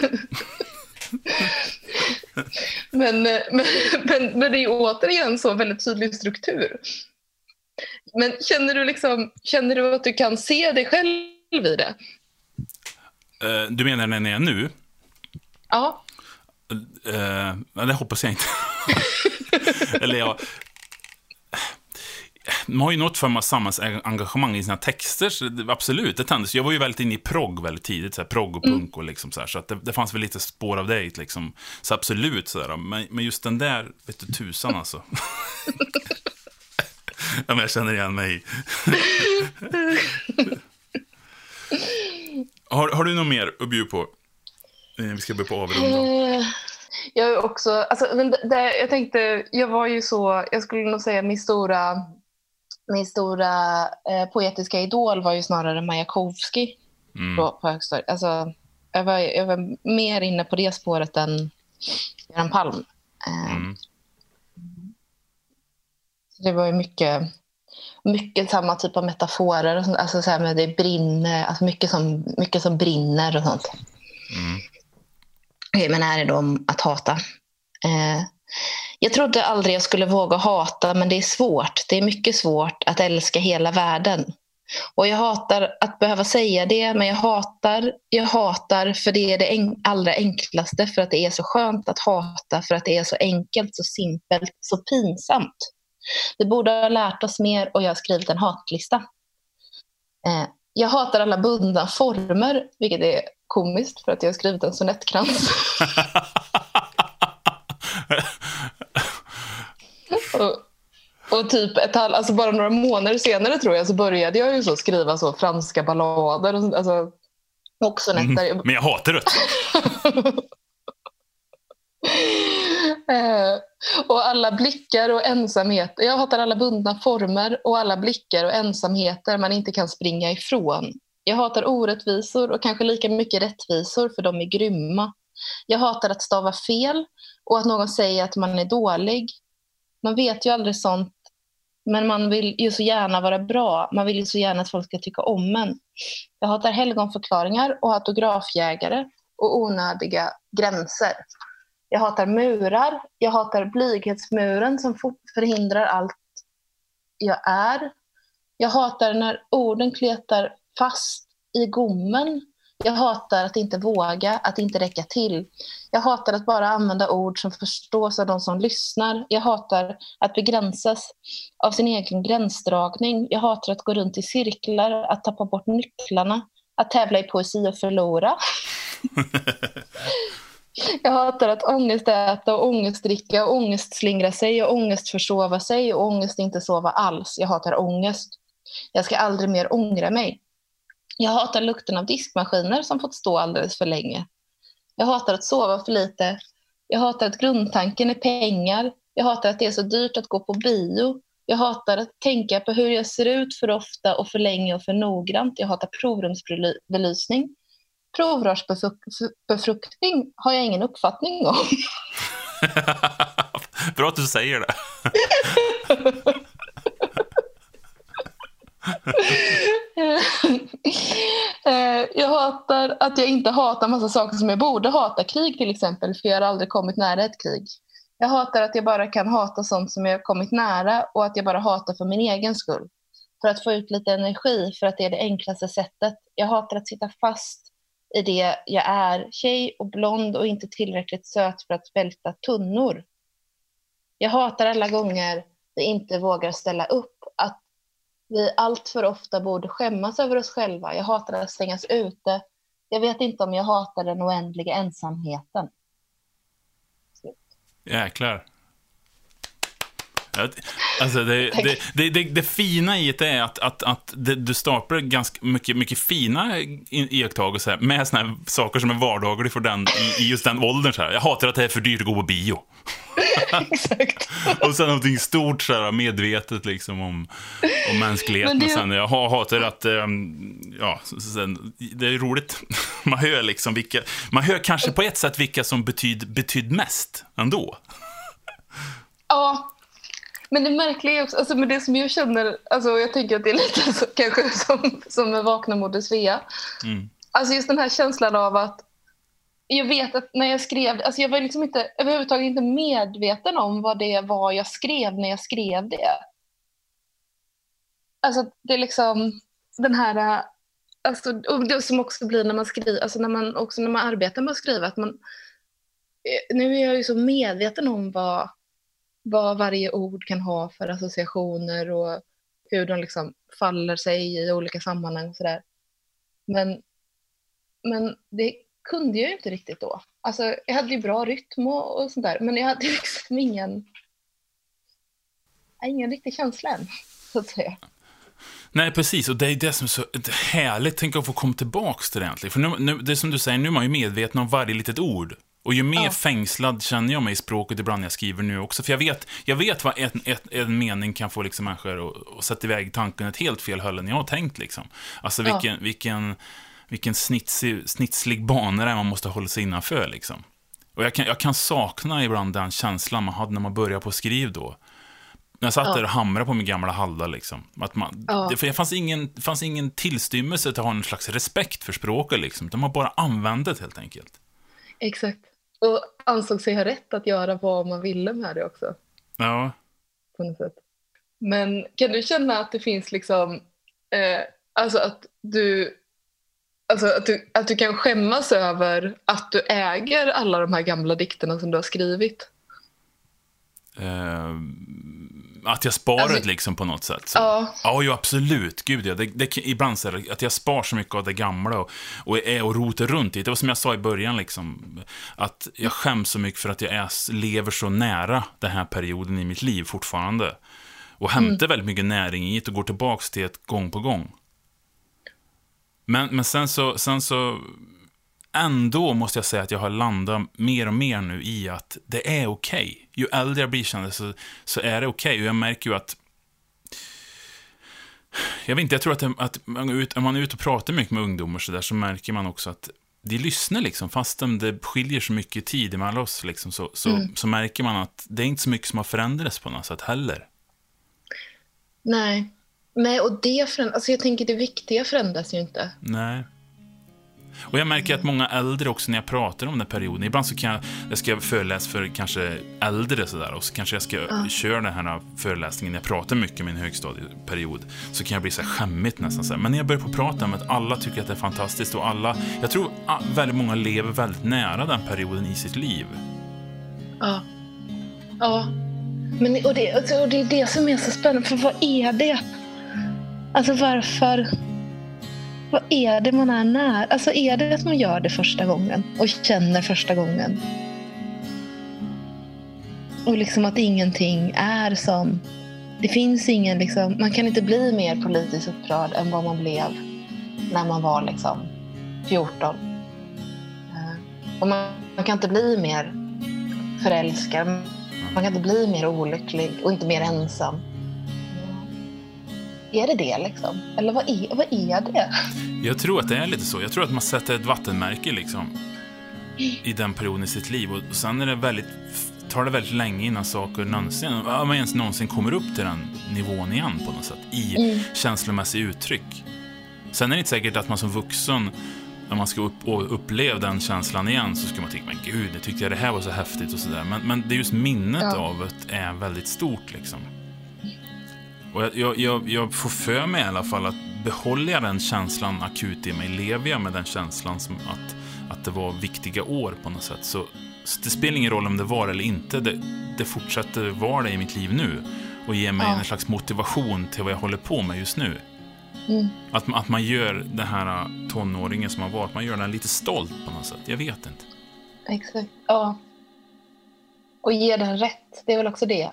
Men, eh, men, men, men det är återigen så väldigt tydlig struktur. Men känner du, liksom, känner du att du kan se dig själv i det? Uh, du menar när ni är nu? Ja. Uh, det hoppas jag inte. Eller ja, man har ju något form av samhällsengagemang i sina texter, så det, absolut, det tändes. Jag var ju väldigt inne i progg väldigt tidigt, så här, progg och punk mm. och liksom så här, så att det, det, fanns väl lite spår av det liksom. Så absolut, så här, men, men just den där, vet du tusan alltså. ja, men jag känner igen mig. har, har du något mer att bjuda på? Eh, vi ska börja på avrunda. Uh, jag också, alltså, men det, jag tänkte, jag var ju så, jag skulle nog säga min stora min stora eh, poetiska idol var ju snarare Majakovskij mm. på, på högstadiet. Alltså, jag, var, jag var mer inne på det spåret än Göran Palm. Eh, mm. Det var ju mycket, mycket samma typ av metaforer. Alltså så här med det brinner, alltså mycket, som, mycket som brinner och sånt. Mm. Okay, men här är då att hata. Eh, jag trodde aldrig jag skulle våga hata, men det är svårt. Det är mycket svårt att älska hela världen. Och jag hatar att behöva säga det, men jag hatar, jag hatar för det är det allra enklaste, för att det är så skönt att hata, för att det är så enkelt, så simpelt, så pinsamt. Vi borde ha lärt oss mer och jag har skrivit en hatlista. Eh, jag hatar alla bundna former, vilket är komiskt för att jag har skrivit en sonettkrans. och, och typ ett halv, alltså bara några månader senare tror jag så började jag ju så skriva så franska ballader och, alltså, och sonetter. Mm, men jag hatar det. eh, och alla blickar och ensamheter. Jag hatar alla bundna former och alla blickar och ensamheter man inte kan springa ifrån. Jag hatar orättvisor och kanske lika mycket rättvisor för de är grymma. Jag hatar att stava fel och att någon säger att man är dålig. Man vet ju aldrig sånt, men man vill ju så gärna vara bra. Man vill ju så gärna att folk ska tycka om en. Jag hatar helgonförklaringar och autografjägare och onödiga gränser. Jag hatar murar. Jag hatar blyghetsmuren som förhindrar allt jag är. Jag hatar när orden kletar fast i gommen. Jag hatar att inte våga, att inte räcka till. Jag hatar att bara använda ord som förstås av de som lyssnar. Jag hatar att begränsas av sin egen gränsdragning. Jag hatar att gå runt i cirklar, att tappa bort nycklarna, att tävla i poesi och förlora. Jag hatar att ångestäta och ångestdricka och ångestslingra sig och ångestförsova sig och ångest inte sova alls. Jag hatar ångest. Jag ska aldrig mer ångra mig. Jag hatar lukten av diskmaskiner som fått stå alldeles för länge. Jag hatar att sova för lite. Jag hatar att grundtanken är pengar. Jag hatar att det är så dyrt att gå på bio. Jag hatar att tänka på hur jag ser ut för ofta och för länge och för noggrant. Jag hatar provrumsbelysning. Provrörsbefruktning har jag ingen uppfattning om. Bra att du säger det. Eh, eh, jag hatar att jag inte hatar massa saker som jag borde hata. Krig till exempel, för jag har aldrig kommit nära ett krig. Jag hatar att jag bara kan hata sånt som jag har kommit nära och att jag bara hatar för min egen skull. För att få ut lite energi, för att det är det enklaste sättet. Jag hatar att sitta fast i det jag är, tjej och blond och inte tillräckligt söt för att välta tunnor. Jag hatar alla gånger vi inte vågar ställa upp, vi allt för ofta borde skämmas över oss själva. Jag hatar att stängas ute. Jag vet inte om jag hatar den oändliga ensamheten. Jäklar. Alltså det, det, det, det, fina i det är att, att, att du staplar ganska mycket, mycket fina iakttagelser med såna här saker som är vardagliga för den i, just den åldern. Så här. Jag hatar att det är för dyrt att gå på bio. Exakt. och sen någonting stort så här, medvetet liksom om, om mänskligheten. Det... sen, jag hatar att, um, ja, sen, det är roligt. man hör liksom vilka, man hör kanske på ett sätt vilka som betyd, betyd mest ändå. Ja, men det märkliga är också, alltså med det som jag känner, alltså jag tänker att det är lite så, kanske som, som med Vakna Moder Svea. Mm. Alltså just den här känslan av att jag vet att när jag skrev, alltså jag var liksom inte överhuvudtaget inte medveten om vad det var jag skrev när jag skrev det. Alltså det är liksom den här, alltså, och det som också blir när man skriver, alltså när man, också när man arbetar med att skriva, att man, eh, nu är jag ju så medveten om vad, vad varje ord kan ha för associationer och hur de liksom faller sig i olika sammanhang och sådär. Men, men det kunde jag ju inte riktigt då. Alltså, jag hade ju bra rytm och, och sånt där, men jag hade liksom ingen, ingen riktig känsla än, så att säga. Nej, precis. Och det är det som är så härligt, tänk att få komma tillbaka till det egentligen. För nu, nu, det är som du säger, nu är man ju medveten om varje litet ord. Och ju mer ja. fängslad känner jag mig i språket ibland när jag skriver nu också. För jag vet, jag vet vad en, ett, en mening kan få liksom människor att, att sätta iväg tanken ett helt fel håll än jag har tänkt. Liksom. Alltså vilken, ja. vilken, vilken snitsig, snitslig bana det är man måste hålla sig innanför. Liksom. Och jag kan, jag kan sakna ibland den känslan man hade när man började på skriv då. Jag satt Ja. där och hamrade på min gamla Halda. Liksom. Att man, Ja. det, för det fanns ingen, fanns ingen tillstymmelse till att ha en slags respekt för språket. Liksom. De har bara använt det helt enkelt. Exakt. Och ansåg sig ha rätt att göra vad man ville med det också. Ja. På något sätt. Men kan du känna att det finns liksom, eh, alltså att du, alltså att du, att du kan skämmas över att du äger alla de här gamla dikterna som du har skrivit? Eh, att jag sparar Alltså- det liksom på något sätt. Så. Ja, Ja, absolut. Gud, ja. Det, det, ibland så att jag spar så mycket av det gamla och, och är och rotar runt i. Det var som jag sa i början, liksom, att jag skäms så mycket för att jag är, lever så nära den här perioden i mitt liv fortfarande. Och hämtar väldigt mycket näring i det och går tillbaka till det gång på gång. Men, men sen så, sen så, ändå måste jag säga att jag har landat mer och mer nu i att det är okej. Ju äldre jag blir känner så, så är det okej. Och jag märker ju att jag vet inte, jag tror att, det- att om man är ute och pratar mycket med ungdomar så, där, så märker man också att de lyssnar liksom, fastän det skiljer så mycket tid mellan oss, liksom, så, så, så märker man att det är inte så mycket som har förändrats på något sätt heller. nej. Nej, och det förändras, alltså jag tänker det viktiga förändras ju inte. Nej. Och jag märker att många äldre också när jag pratar om den perioden, ibland så kan jag, jag ska föreläsa för kanske äldre sådär och så kanske jag ska köra den här föreläsningen när jag pratar mycket med en högstadieperiod. Så kan jag bli så här skämmigt nästan så här. Men när jag börjar på prata om att alla tycker att det är fantastiskt och alla, jag tror väldigt många lever väldigt nära den perioden i sitt liv. Ja. Ja. Men, och, det, alltså, och det är det som är så spännande, för vad är det? Alltså varför? Vad är det man är när? Alltså är det att man gör det första gången och känner första gången? Och liksom att ingenting är som... Det finns ingen liksom... Man kan inte bli mer politiskt upprörd än vad man blev när man var liksom 14. Eh, och man, man kan inte bli mer förälskad. Man kan inte bli mer olycklig och inte mer ensam. Är det det liksom? Eller vad är, vad är det? Jag tror att det är lite så. Jag tror att man sätter ett vattenmärke liksom i den perioden i sitt liv och sen är det väldigt, tar det väldigt länge innan saker någonsin, man ens någonsin kommer upp till den nivån igen på något sätt, i Mm. känslomässig uttryck. Sen är det inte säkert att man som vuxen, när man ska upp, uppleva den känslan igen, så ska man tänka, men gud, jag tyckte jag det här var så häftigt och sådär. Men, men det är just minnet Ja. av det är väldigt stort liksom. Och jag, jag, jag, får för mig i alla fall att behåller jag den känslan akut i mig, lever jag med den känslan som att, att det var viktiga år på något sätt, så det spelar ingen roll om det var eller inte, det, det fortsätter vara det i mitt liv nu och ger mig Ja. en slags motivation till vad jag håller på med just nu. Mm. Att, att man gör den här tonåringen som man var, att man gör den lite stolt på något sätt. Jag vet inte. Exakt. Ja. Och ge den rätt. Det är väl också det.